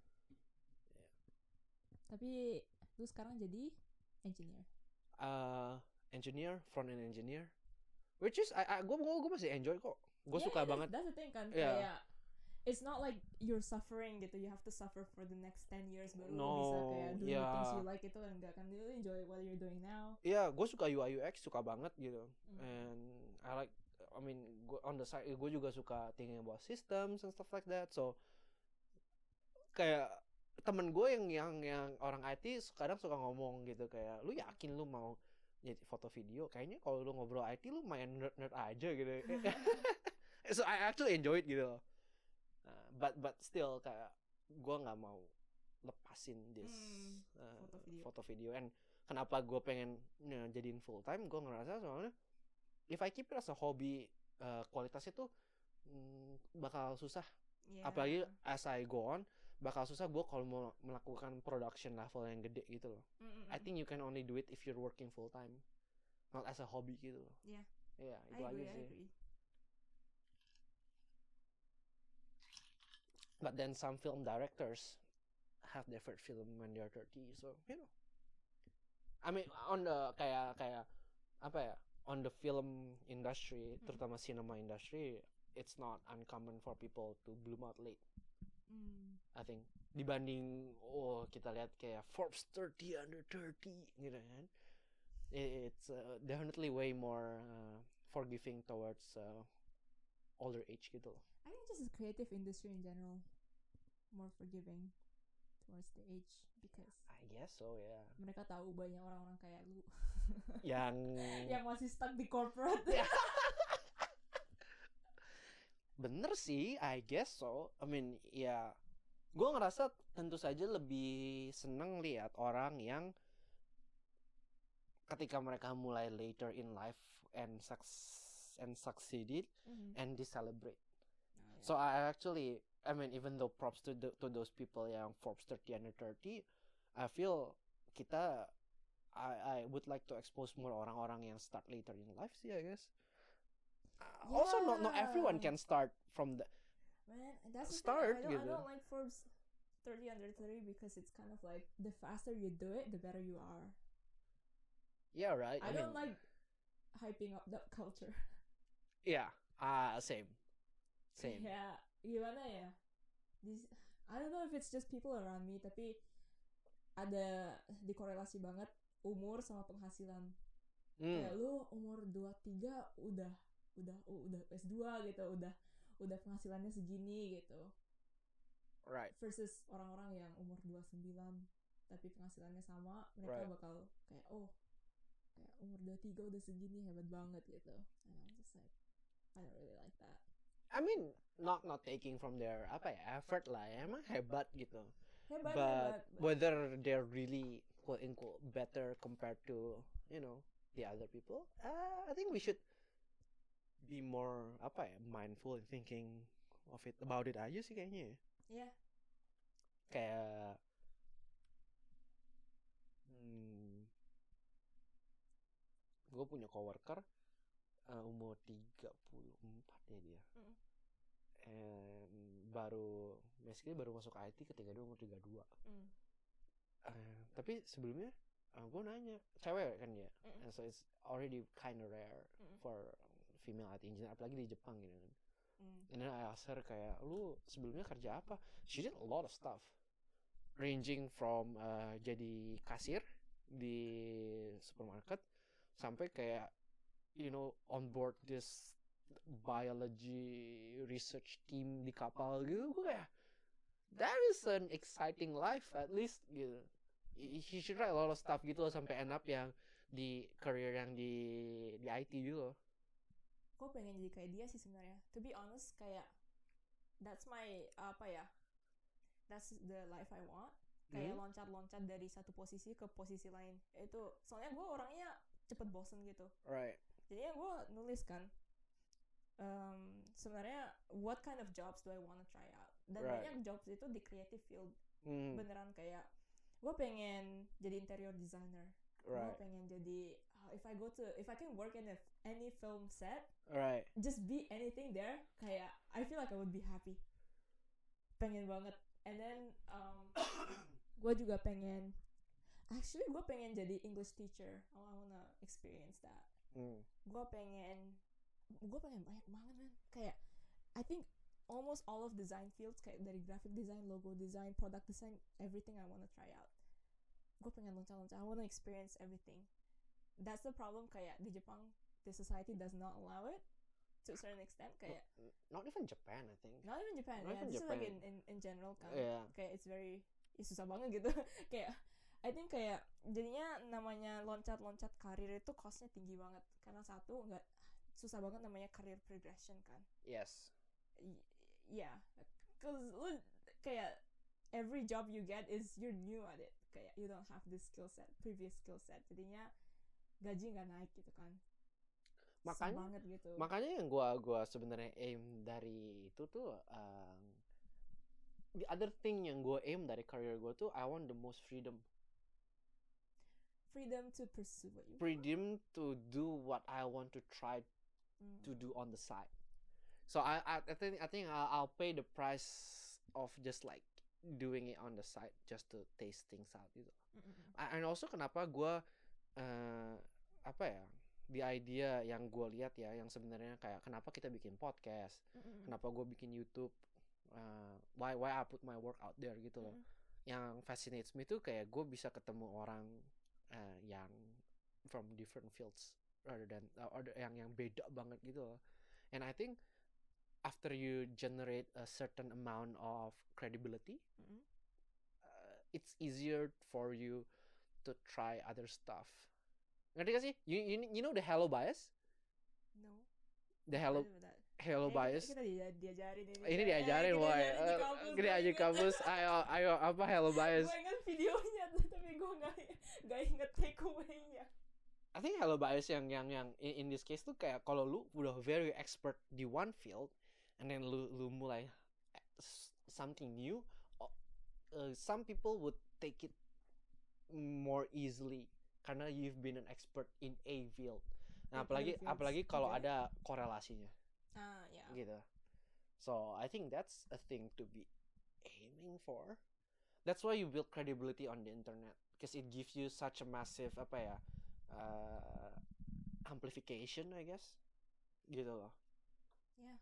Tapi lu sekarang jadi engineer. uh, engineer, front end engineer, which is I, I gue gue masih enjoy kok. Gue Yeah, suka yeah, banget. That's, the thing kan Yeah. kayak it's not like you're suffering gitu. You have to suffer for the next 10 years baru No, bisa kayak do the yeah. things you like itu enggak kan you enjoy what you're doing now. Iya, gue suka UI UX suka banget gitu. Mm. And I like I mean gua on the side gue juga suka thinking about systems and stuff like that so kayak temen gue yang yang yang orang IT kadang suka ngomong gitu kayak lu yakin lu mau jadi foto video kayaknya kalau lu ngobrol IT lu main nerd nerd aja gitu so I actually enjoy it gitu. Nah, but but still kayak gue nggak mau lepasin this Hmm, uh, foto video. foto video and kenapa gue pengen ya, jadiin full time gue ngerasa soalnya if I keep it as a hobby uh, kualitasnya tuh mm, bakal susah Yeah. apalagi as I go on bakal susah gue kalau mau melakukan production level yang gede gitu loh Mm, mm, I mm. think you can only do it if you're working full time not as a hobby gitu loh Yeah. Iya I itu aja agree, I sih agree. but then some film directors have their first film when they're 30 so you know I mean on the kayak kayak apa ya on the film industry Hmm. terutama cinema industry it's not uncommon for people to bloom out late Mm. I think dibanding oh kita lihat kayak Forbes 30 under 30 gitu kan it's uh, definitely way more uh, forgiving towards uh, older age gitu loh. I think just the creative industry in general more forgiving towards the age because I guess so ya mereka tahu banyak orang-orang kayak lu yang yang masih stuck di corporate. Ya. bener sih I guess so I mean ya gue ngerasa tentu saja lebih seneng lihat orang yang ketika mereka mulai later in life and suc and succeeded Mhm. and they celebrate Oh, yeah. so I actually I mean even though props to the, to those people yang Forbes 30 under 30 I feel kita I I would like to expose more orang-orang yang start later in life sih I guess Uh, also not not everyone Yeah. can start from the Man, that's Start thing. I don't. I don't like Forbes 30 under 30 because it's kind of like the faster you do it, the better you are. yeah right I, mean don't like hyping up that culture. yeah ah same same Ya, gimana ya? This, I don't know if it's just people around me, tapi ada dikorelasi banget umur sama penghasilan. Hmm, Kayak lu umur 23 udah udah udah S2 gitu, udah udah penghasilannya segini gitu. right versus orang-orang yang umur 29 tapi penghasilannya sama mereka Right. bakal kayak oh kayak umur 23 udah segini hebat banget gitu and I'm just like I don't really like that I mean not not taking from their apa ya effort lah ya, emang hebat gitu hebat but hebat but- whether they're really quote unquote better compared to you know the other people uh, I think we should be more apa ya mindful in thinking of it about it aja sih kayaknya ya. ya kayak hmm, gue punya coworker uh, umur 34 ya dia Mm. and baru basically baru masuk IT ketika dia umur 32 mm, Eh, tapi sebelumnya gue nanya cewek kan dia Mm. and so it's already kind of rare Mm. for female IT engineer apalagi di Jepang gitu kan. Mm. and then I asked her kayak lu sebelumnya kerja apa? She did a lot of stuff. Ranging from uh, jadi kasir di supermarket sampai kayak you know on board this biology research team di kapal gitu. Gue kayak that is an exciting life at least gitu. She should write a lot of stuff gitu loh sampai end up yang di career yang di di IT gitu loh gue pengen jadi kayak dia sih sebenarnya. To be honest kayak that's my apa ya that's the life I want. Kayak Mhm. loncat-loncat dari satu posisi ke posisi lain. Itu soalnya gue orangnya cepet bosen gitu. Right. Jadinya gue nulis kan um, sebenarnya what kind of jobs do I wanna try out? Dan Right. banyak jobs itu di creative field. Hmm, beneran kayak gue pengen jadi interior designer. Gue right. pengen jadi if I go to if I can work in a, any film set right. just be anything there kayak I feel like I would be happy. Pengen banget. And then um, gue juga pengen actually gue pengen jadi English teacher. I wanna experience that. Hmm. gue pengen gue pengen banyak banget man. Kayak I think almost all of design fields kayak dari graphic design logo design product design everything I wanna try out. Gue pengen loncat-loncat. I wanna experience everything that's the problem kayak di Jepang the society does not allow it to a certain extent kayak not even Japan I think. Not even Japan Not ya even this is like Japan. in, in in general kan. Yeah. Kayak it's very ya susah banget gitu. Kayak I think kayak jadinya namanya loncat-loncat karir itu costnya tinggi banget. Karena satu nggak susah banget namanya career progression kan. Yes. Y- yeah cause lu kayak every job you get is you're new at it. Kayak you don't have this skill set previous skill set. Jadinya gaji nggak naik gitu kan makanya banget gitu makanya yang gua gua sebenarnya aim dari itu tuh um, the other thing yang gua aim dari career gua tuh I want the most freedom freedom to pursue what you want. freedom to do what I want to try Mm. to do on the side. So I I, I think I think I'll, I'll pay the price of just like doing it on the side just to taste things out gitu. Mm, mm, mm. A- And also kenapa gua eh apa ya the idea yang gue lihat ya yang sebenarnya kayak kenapa kita bikin podcast, Mm, mm, mm. kenapa gue bikin YouTube, eh, why why I put my work out there gitu loh. Mm. Yang fascinates me tuh kayak gue bisa ketemu orang eh, yang from different fields rather than uh, or yang yang beda banget gitu loh. And I think after you generate a certain amount of credibility, Mm-mm. uh, it's easier for you to try other stuff. Ngerti gak sih? You, you you know the hello bias? No. The hello hello Eh, bias. Kita, dia- diajarin ini. Ini Eh, diajarin eh, Gini gua aja kampus. Ayo ayo apa hello bias? Gue inget videonya tapi gue gak, gak inget takeaway-nya. I think hello bias yang yang yang in, in this case tuh kayak kalau lu udah very expert di one field and then lu lu mulai s- something new uh, some people would take it more easily karena you've been an expert in a field. Nah, apalagi apalagi kalau Okay. ada korelasinya Ah, ya. gitu. So I think that's a thing to be aiming for. That's why you build credibility on the internet because it gives you such a massive apa ya uh, amplification I guess gitu loh. Ya.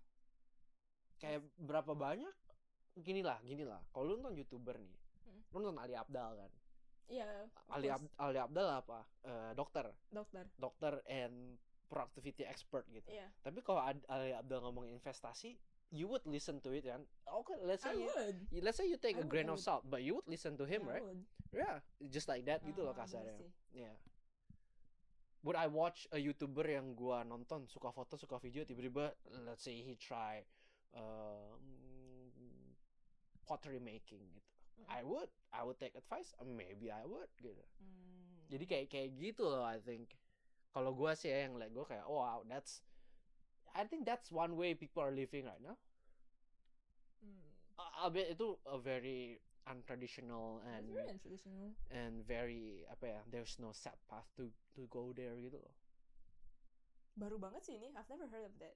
Kayak berapa banyak gini lah gini lah. Kalau lu nonton youtuber nih, Hmm. lu nonton Ali Abdal kan. Iya, of Ali. Ab- Ali Abdal apa? Eh, dokter, dokter. dokter and productivity expert gitu. Iya. Tapi kalau Ad- Ali Abdal ngomongin investasi, you would listen to it kan? Okay, let's I say you, would. let's say you take I a would, grain of salt, but you would listen to him, Yeah, I right? would. Yeah, just like that gitu loh Ah, kasarnya. Yeah. Would I watch a YouTuber yang gua nonton suka foto suka video tiba-tiba let's say he try um, pottery making gitu. Mm. I would, I would take advice. Maybe I would gitu. Hmm. Jadi kayak kayak gitu loh I think. Kalau gua sih ya yang liat gua kayak oh, wow that's I think that's one way people are living right now. Uh, albeit itu a very untraditional It's and very untraditional. and very apa ya there's no set path to to go there gitu loh. Baru banget sih ini. I've never heard of that.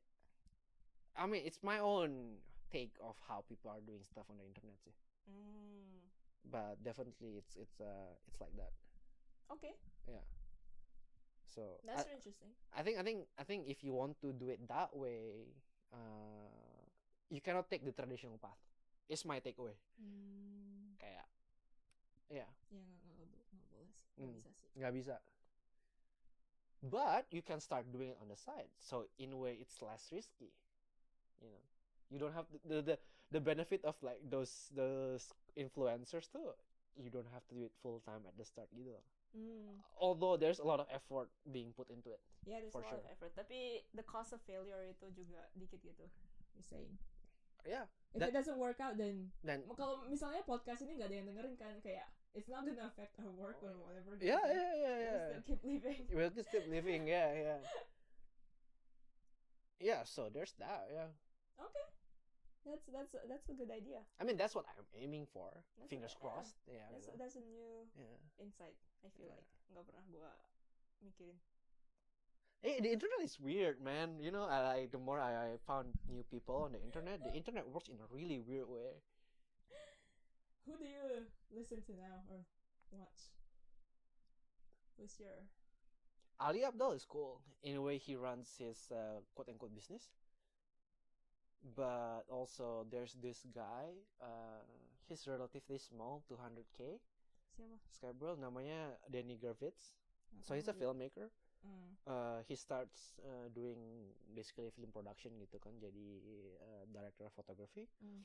I mean it's my own take of how people are doing stuff on the internet sih. Hmm. But definitely it's it's uh it's like that. Okay, Yeah. So that's I, interesting. I think I think I think if you want to do it that way, uh, you cannot take the traditional path. It's my takeaway. Hmm. Kayak ya Ya nggak nggak nggak boleh sih. Nggak bisa sih. nggak bisa. But you can start doing it on the side. So in a way, it's less risky. You know, you don't have the the the, the benefit of like those those influencers too. You don't have to do it full time at the start gitu. Hmm. Although there's a lot of effort being put into it. Yeah, there's a lot sure. of effort. Tapi the cost of failure itu juga dikit gitu. You're saying. Yeah. If That- it doesn't work out, then Dan kalau misalnya podcast ini nggak ada yang dengerin kan kayak it's not gonna affect our work or whatever. gitu yeah, yeah, yeah, We'll yeah. still keep living. We'll just keep living. Yeah, yeah. Yeah. So there's that. Yeah. Okay. That's that's that's a good idea. I mean, that's what I'm aiming for. That's Fingers crossed. Yeah. That's that's a new Yeah. insight. I feel Yeah. like nggak pernah gua mikirin. Hey, the internet is weird, man. You know, I like the more I, I found new people on the internet, the internet works in a really weird way. Who do you listen to now or watch? Who's your Ali Abdul is cool. In a way, he runs his uh, quote unquote business. But also, there's this guy. Uh, he's relatively small, 200k. siapa? Namanya Danny Gravitz. Nggak So he's a filmmaker. Hmm. Uh, he starts uh, doing basically film production gitu kan jadi uh, director of photography Mm.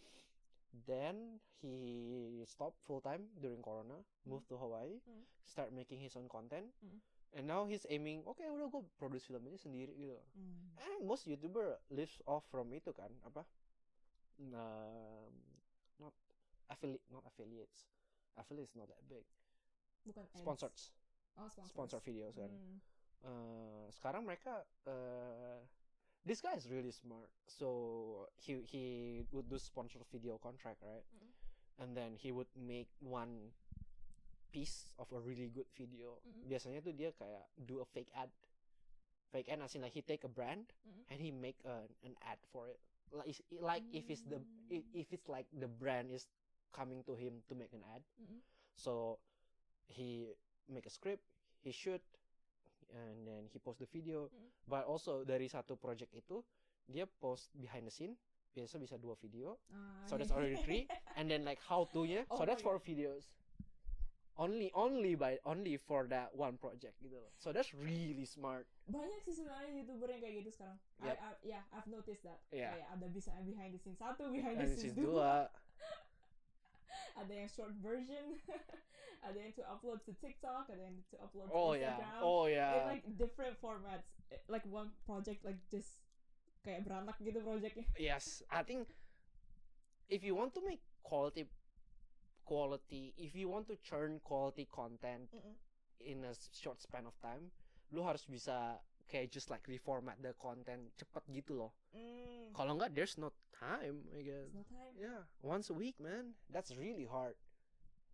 then he stopped full time during corona moved to Hawaii Mm. start making his own content Mm. And now he's aiming okay udah gue produce film ini sendiri gitu Mm. and most youtuber lives off from itu kan apa um, not affiliate not affiliates affiliates not that big bukan ads. sponsored oh sponsors. sponsor videos kan Mm. uh, sekarang mereka uh, this guy is really smart so he he would do sponsor video contract right Mm. and then he would make one piece of a really good video Mm. biasanya tuh dia kayak do a fake ad fake ad as in like he take a brand Mm. and he make a, an ad for it like like if it's the Mm. if it's like the brand is coming to him to make an ad Mm. so he make a script, he shoot, and then he post the video. Mm. But also dari satu project itu dia post behind the scene. Biasa bisa dua video. Ah, So that's already three. And then like how to nya. Oh so that's my four videos. Only only by only for that one project gitu. loh. So that's really smart. banyak sih sebenarnya youtuber yang kayak gitu sekarang. Yep. I, yeah, I've noticed that. Yeah. Kayak ada bisa behind the scene satu, behind the And scenes dua. ada yang short version, ada yang to upload to TikTok, ada yang to upload to Oh yeah. Instagram. Oh In yeah. like different formats. Like one project like just kayak beranak gitu projectnya. yes i think if you want to make quality quality if you want to churn quality content Mm-mm. in a short span of time lu harus bisa kayak just like reformat the content cepet gitu loh Mm. kalau nggak there's no time I guess There's no time. yeah once a week man that's really hard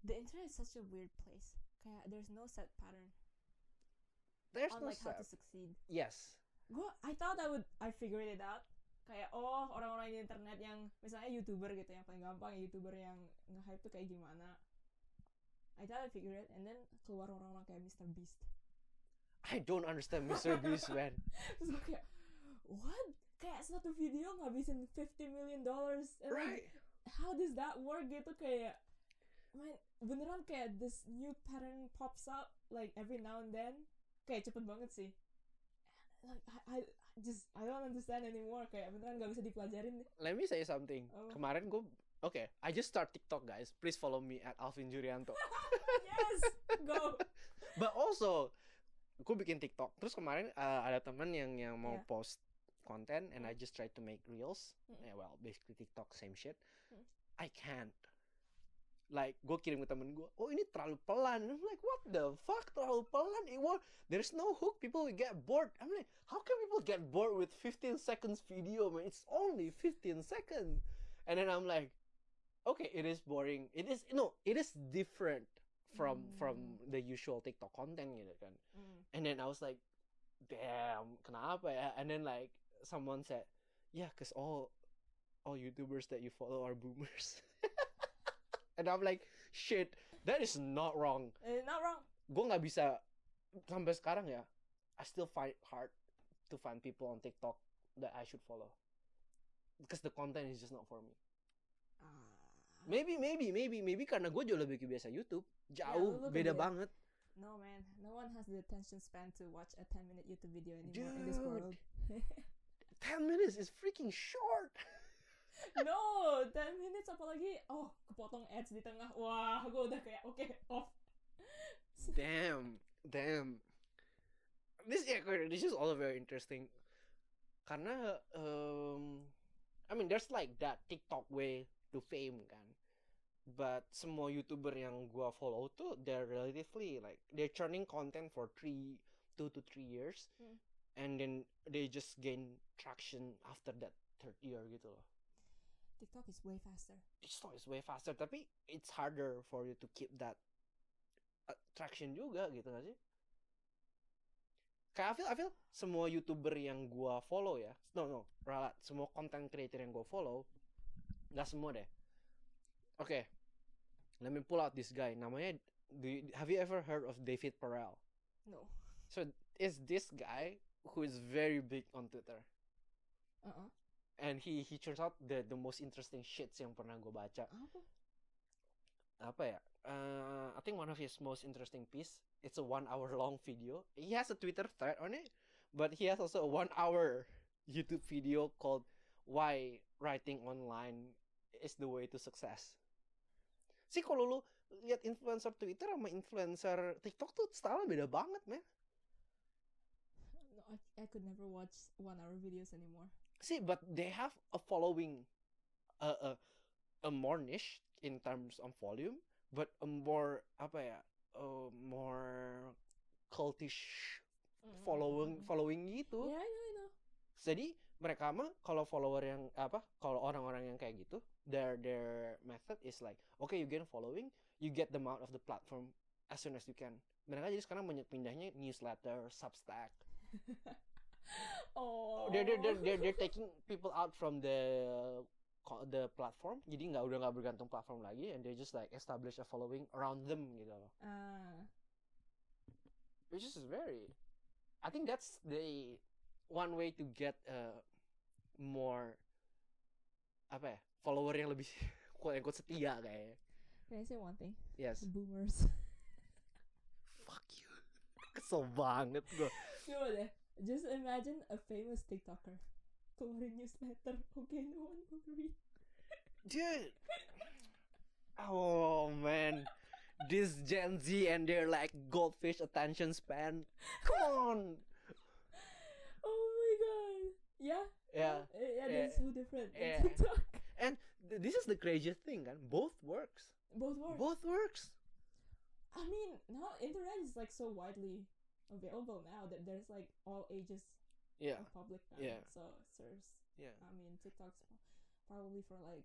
The internet is such a weird place. Kayak there's no set pattern there's on no like how to succeed. yes I thought I would, I figured it out. Kayak oh orang-orang di internet yang misalnya youtuber gitu yang paling gampang youtuber yang nge-hype tuh kayak gimana. I thought I figured it, and then keluar orang-orang kayak Mr. Beast. I don't understand Mr. Beast man Terus gue kayak, what? Kayak satu video ngabisin 50 million dollars. And like, right how does that work gitu kayak man beneran kayak this new pattern pops up like every now and then kayak cepet banget sih like I, I just I don't understand anymore kayak beneran gak bisa dipelajarin let me say something Apa? kemarin gue okay I just start TikTok guys please follow me at Alvin Jurianto yes go But also, gue bikin TikTok. Terus kemarin uh, ada temen yang yang mau Yeah. post konten, and I Mm. just try to make reels. Mm. Yeah, well, basically TikTok same shit. Mm. I can't. Like, gue kirim ke temen gue, oh ini terlalu pelan. I'm like, what the fuck, terlalu pelan? It won't, there's no hook, people will get bored. I'm like, how can people get bored with 15 seconds video, man? It's only 15 seconds. And then I'm like, okay, it is boring. It is, no, it is different from from Mm. the usual TikTok content gitu kan. Mm. And then I was like, damn, kenapa ya? And then like someone said, yeah, cause all all YouTubers that you follow are boomers. and I'm like, shit, that is not wrong. Eh, not wrong Gue nggak bisa sampai sekarang ya. I still find it hard to find people on TikTok that I should follow. Because the content is just not for me. Ah. Maybe, maybe, maybe, maybe karena gue jauh lebih biasa YouTube. Jauh, lu beda banget. no man no one has the attention span to watch a 10 minute YouTube video anymore in this world 10 minutes is freaking short. no 10 minutes apalagi oh kepotong ads di tengah wah gue udah kayak oke off damn, damn. This yeah, this is all very interesting. Karena um, I mean there's like that TikTok way to fame kan. But semua YouTuber yang gua follow tuh they're relatively like they're churning content for three, two to three years, Hmm. and then they just gain traction after that third year gitu loh. TikTok is way faster TikTok is way faster, tapi it's harder for you to keep that uh, traction juga gitu gak sih? Kayak I feel, I feel semua youtuber yang gua follow ya, no no, ralat, semua content creator yang gua follow, nggak semua deh. Oke, let me pull out this guy. Namanya, do you- have you ever heard of David Perel? no So it's this guy who is very big on Twitter, uh -uh. And he he turns out the the most interesting shits yang pernah gue baca. apa apa ya? Uh, I think one of his most interesting piece. It's a one hour long video. He has a Twitter thread on it, but he has also a one hour YouTube video called "Why Writing Online is the Way to Success." Sih kalau lu lihat influencer Twitter sama influencer TikTok tuh style beda banget, man. No, I, I could never watch one hour videos anymore. See, but they have a following, a a, a more niche in terms of volume, but a more apa ya, a more cultish following Mm. following gitu. Yeah, I know, I know. Jadi mereka mah kalau follower yang apa, kalau orang-orang yang kayak gitu, their their method is like, okay, you get a following, you get them out of the platform as soon as you can. Mereka jadi sekarang banyak pindahnya newsletter, Substack. oh. They're they're they're they're, they're taking people out from the the platform. Jadi nggak udah nggak bergantung platform lagi, and they just like establish a following around them gitu loh. Ah, Which is very, I think that's the one way to get uh, more apa ya follower yang lebih quote unquote setia kayaknya. can I say one thing? Yes. Boomers. Fuck you. Kesel banget gue. Coba deh, just imagine a famous TikToker keluarin newsletter. Okay, no one will read. Dude. Oh man. This Gen Z and their like goldfish attention span. Come on. Oh my god. Yeah. Yeah. Yeah, yeah, they're so different. yeah. TikTok. And th- this is the craziest thing and Both works. Both work. Both works. I mean, now internet is like so widely available now that there's like all ages Yeah. public now. Yeah. So it serves. Yeah. I mean, TikTok's pro- probably for like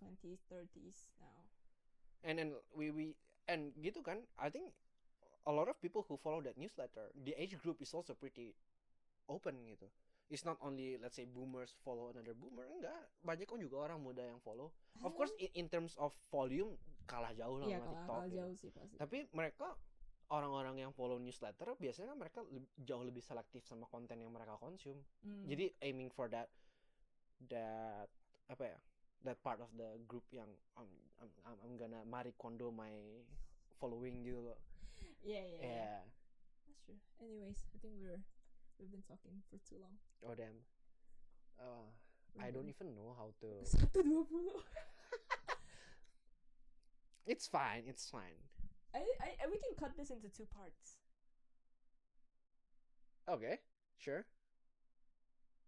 20s, 30s now. And then we we and gitu kan. I think a lot of people who follow that newsletter, the age group is also pretty open gitu. It's not only let's say boomers follow another boomer, enggak. Banyak kan juga orang muda yang follow. Of course in, in terms of volume kalah jauh lah Iya, sama kalau TikTok. kalau gitu. jauh sih pasti. Tapi mereka orang-orang yang follow newsletter biasanya kan mereka jauh lebih selektif sama konten yang mereka consume. Mm. Jadi aiming for that that apa ya? That part of the group yang I'm I'm I'm, I'm gonna Marie Kondo my following gitu loh. yeah, yeah, yeah. Yeah. That's true. Anyways, I think we're we've been talking for too long. Oh damn. Uh, We're I don't good. even know how to. Satu dua puluh. It's fine. It's fine. I, I, we can cut this into two parts. Okay. Sure.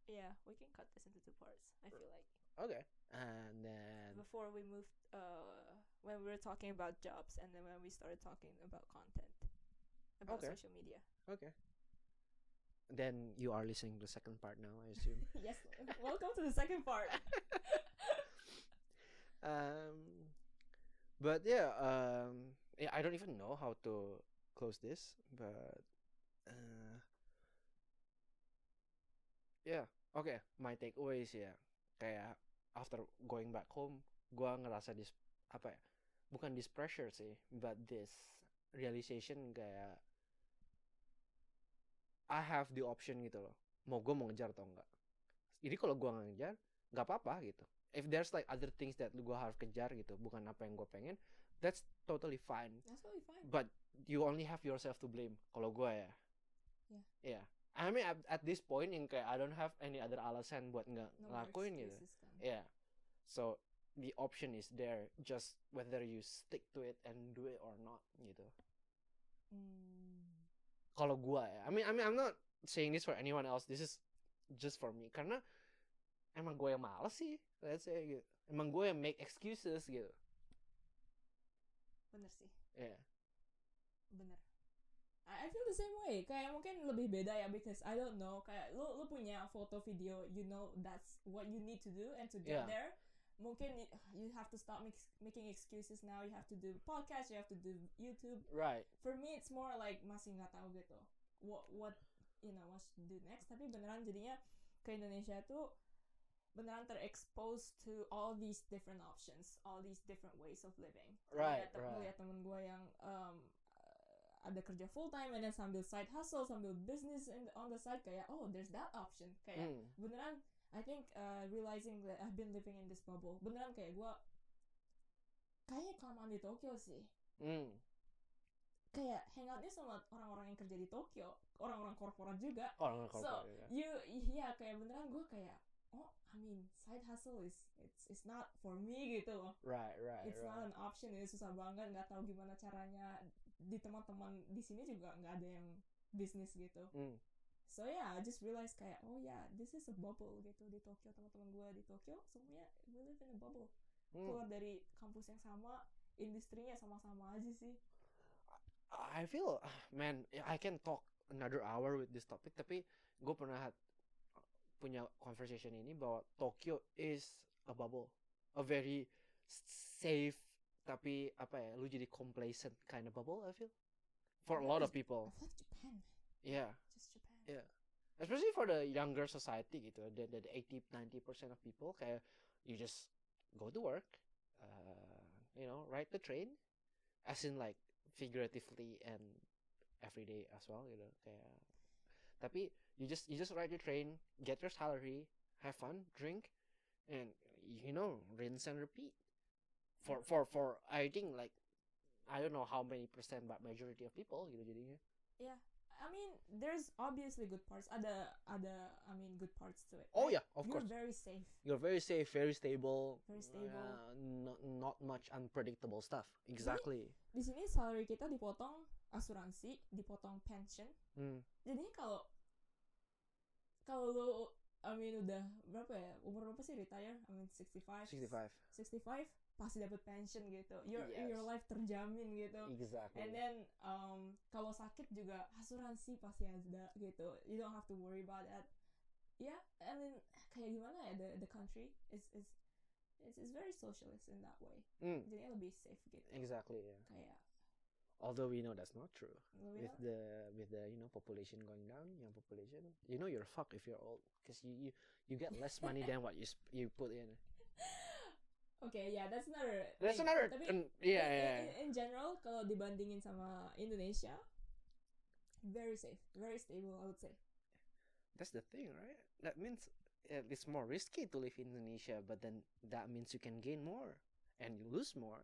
Yeah, we can cut this into two parts. I feel like Okay. And then before we moved, uh, when we were talking about jobs, and then when we started talking about content, about Okay. social media. okay. Then you are listening to the second part now, I assume. yes. Welcome to the second part. um but yeah um yeah, i don't even know how to close this but uh yeah okay. My takeaways ya kayak after going back home gua ngerasa this apa ya bukan this pressure sih but this realization kayak I have the option gitu loh mau gue mau ngejar atau enggak. Jadi kalau gua ngejar nggak apa-apa gitu. If there's like other things that gua harus kejar gitu bukan apa yang gue pengen that's totally fine. That's totally fine. but you only have yourself to blame kalau gua ya. Yeah. yeah. I mean at, at this point yang kayak I don't have any other alasan buat nggak no ngelakuin gitu. kan. yeah. So the option is there just whether you stick to it and do it or not gitu. Hmm. kalau gua ya I mean I mean I'm not saying this for anyone else this is just for me. Karena emang gue yang males sih let's say gitu. Emang gue yang make excuses gitu Bener sih. yeah Bener. I, feel the same way. Kayak mungkin lebih beda ya because I don't know. Kayak lu lu punya foto video, you know that's what you need to do and to get Yeah. there. Mungkin you have to stop mix, making excuses now. You have to do podcast, you have to do YouTube. right For me it's more like masih nggak tahu gitu. What what you know what to do next. Tapi beneran jadinya ke Indonesia tuh beneran terexpose to all these different options, all these different ways of living. Right, tem- right. lihat temen gue yang um, ada kerja full time and then sambil side hustle, sambil business in, on the side kayak oh there's that option kayak Hmm. beneran I think uh, realizing that I've been living in this bubble beneran kayak gue kayaknya kelamaan di Tokyo sih Hmm. kayak hangoutnya sama orang-orang yang kerja di Tokyo orang-orang korporat juga orang so korporat ya. you iya kayak beneran gue kayak oh I mean side hustle is it's it's not for me gitu loh. Right right it's not right. an option ini susah banget nggak tahu gimana caranya. Di teman-teman di sini juga nggak ada yang bisnis gitu. Hmm. so yeah I just realized kayak oh yeah this is a bubble gitu. Di Tokyo teman-teman gue di Tokyo semuanya we live in a bubble. Hmm. keluar dari kampus yang sama industrinya sama-sama aja sih. I feel man I can talk another hour with this topic tapi gue pernah punya conversation ini bahwa Tokyo is a bubble a very safe tapi apa ya lu jadi complacent kind of bubble I feel. For a lot of people. I thought Japan yeah. Just Japan. Yeah. especially for the younger society gitu the, the, the 80 90% of people kayak you just go to work uh, you know ride the train as in like figuratively and everyday as well gitu kayak. Tapi you just you just ride your train get your salary have fun drink and you know rinse and repeat for for for I think like I don't know how many percent but majority of people gitu jadinya yeah I mean there's obviously good parts ada ada I mean good parts to it oh yeah of course. you're very safe You're very safe, very stable. Very stable. Yeah, not not much unpredictable stuff. Exactly. di sini salary kita dipotong asuransi dipotong pension Hmm. jadinya kalau kalau lu I mean udah berapa ya umur berapa sih retire I mean 65 65. 65 pasti dapat pension gitu your Yes. your life terjamin gitu Exactly. and then um, kalau sakit juga asuransi pasti ada gitu you don't have to worry about that yeah I mean kayak gimana ya the the country is is it's, it's very socialist in that way Hmm, jadinya lebih safe gitu exactly. Yeah. kayak Although we know that's not true. lu With the with the you know population going down, young population, you know you're fucked if you're old because you, you you get less money than what you sp- you put in. okay yeah that's another That's thing. another. tapi mm, yeah, in, yeah. in, in general kalau dibandingin sama Indonesia very safe very stable I would say That's the thing, right? That means it's more risky to live in Indonesia, but then that means you can gain more and you lose more.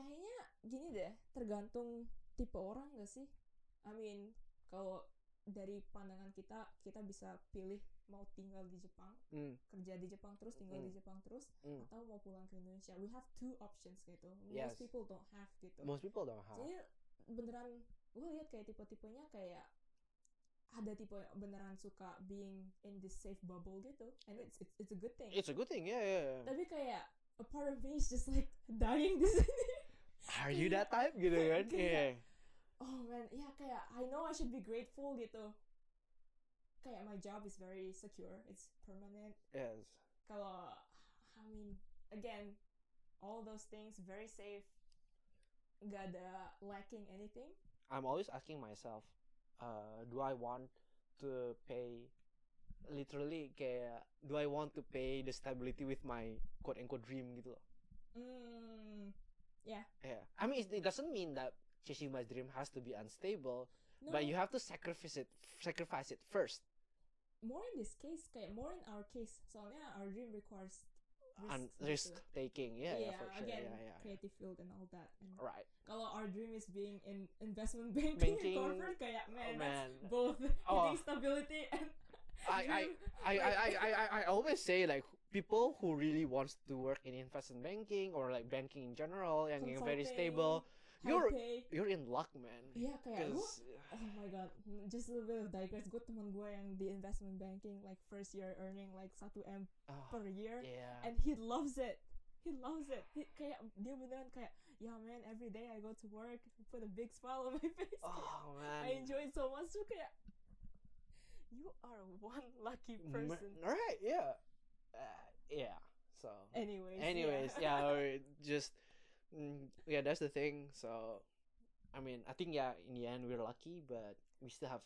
Kayaknya gini deh tergantung tipe orang gak sih I mean kalau dari pandangan kita kita bisa pilih mau tinggal di Jepang Hmm. kerja di Jepang terus tinggal di Mm. Jepang terus Mm. atau mau pulang ke Indonesia we have two options gitu Yes. most people don't have gitu Most people don't have. jadi beneran gue lihat kayak tipe-tipenya kayak ada tipe yang beneran suka being in this safe bubble gitu and it's it's, it's a good thing It's a good thing, yeah, yeah. yeah. tapi kayak a part of me is just like dying di sini Are you that type gitu kan? Yeah. oh man ya kayak I know I should be grateful gitu kayak my job is very secure it's permanent Yes. kalau I mean again all those things very safe nggak ada lacking anything I'm always asking myself, uh, do I want to pay literally kayak do I want to pay the stability with my quote unquote dream gitu loh. mm, Yeah. I mean it, it doesn't mean that chasing my dream has to be unstable, no, but you have to sacrifice it sacrifice it first. more in this case kayak more in our case soalnya our dream requires risk, gitu. taking. Yeah, yeah, Yeah, for sure. again yeah, yeah, yeah. creative field and all that and Right. kalau our dream is being in investment banking, Banking, and corporate kayak oh, man, Oh, that's man. both Oh. stability and I. I, I, I, I, I- I always say like people who really wants to work in investment banking or like banking in general yang yang very stable, you're pay you're in luck, man. Iya kayak 'Cause, Oh my god, just a little bit of digress. Gue temen gue yang di investment banking, like first year earning like 1 m ah, per year, yeah. and he loves it. He loves it. He, kayak dia beneran kayak, yeah man, every day I go to work, put a big smile on my face. oh man I enjoy it so much. So kayak, you are one lucky person. right? Yeah. Uh, yeah. So. Anyways. Anyways, yeah, or just mm, yeah, that's the thing. So, I mean, I think yeah, in the end we're lucky, but we still have.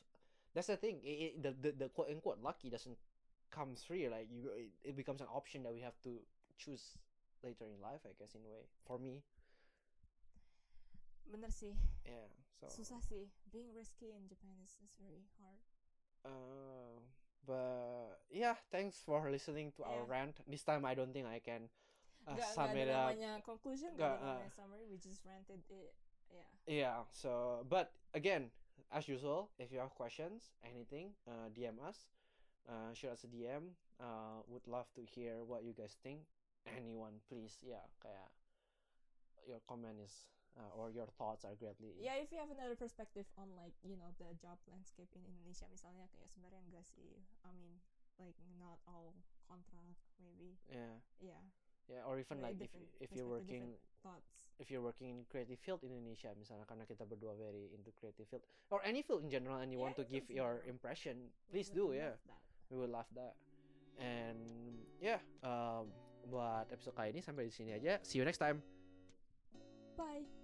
That's the thing. It, it, the, the the quote unquote lucky doesn't come free. Like you, it, it becomes an option that we have to choose later in life. I guess in a way for me. Bener sih, Yeah. So. susah sih. Being risky in Japan is, is very hard. Uh, but yeah, thanks for listening to our rant. This time I don't think I can uh, Gak, sum gak it up. namanya conclusion, Gak, uh. summary. We just ranted it yeah Yeah. So, but again, as usual, if you have questions, anything, uh, DM us. Uh, shoot us a DM. Uh, would love to hear what you guys think. Anyone, please. Yeah, kayak your comment is uh, or your thoughts are greatly. yeah if you have another perspective on like you know the job landscape in Indonesia misalnya kayak sebenarnya enggak sih. I mean like not all contract maybe. Yeah. yeah. Yeah, or even Very like if if you're working thoughts. if you're working in creative field in Indonesia misalnya karena kita berdua very into creative field or any field in general and you Yeah, want to give your impression please do yeah. we will love that. And yeah um, buat episode kali ini sampai di sini aja. See you next time. Bye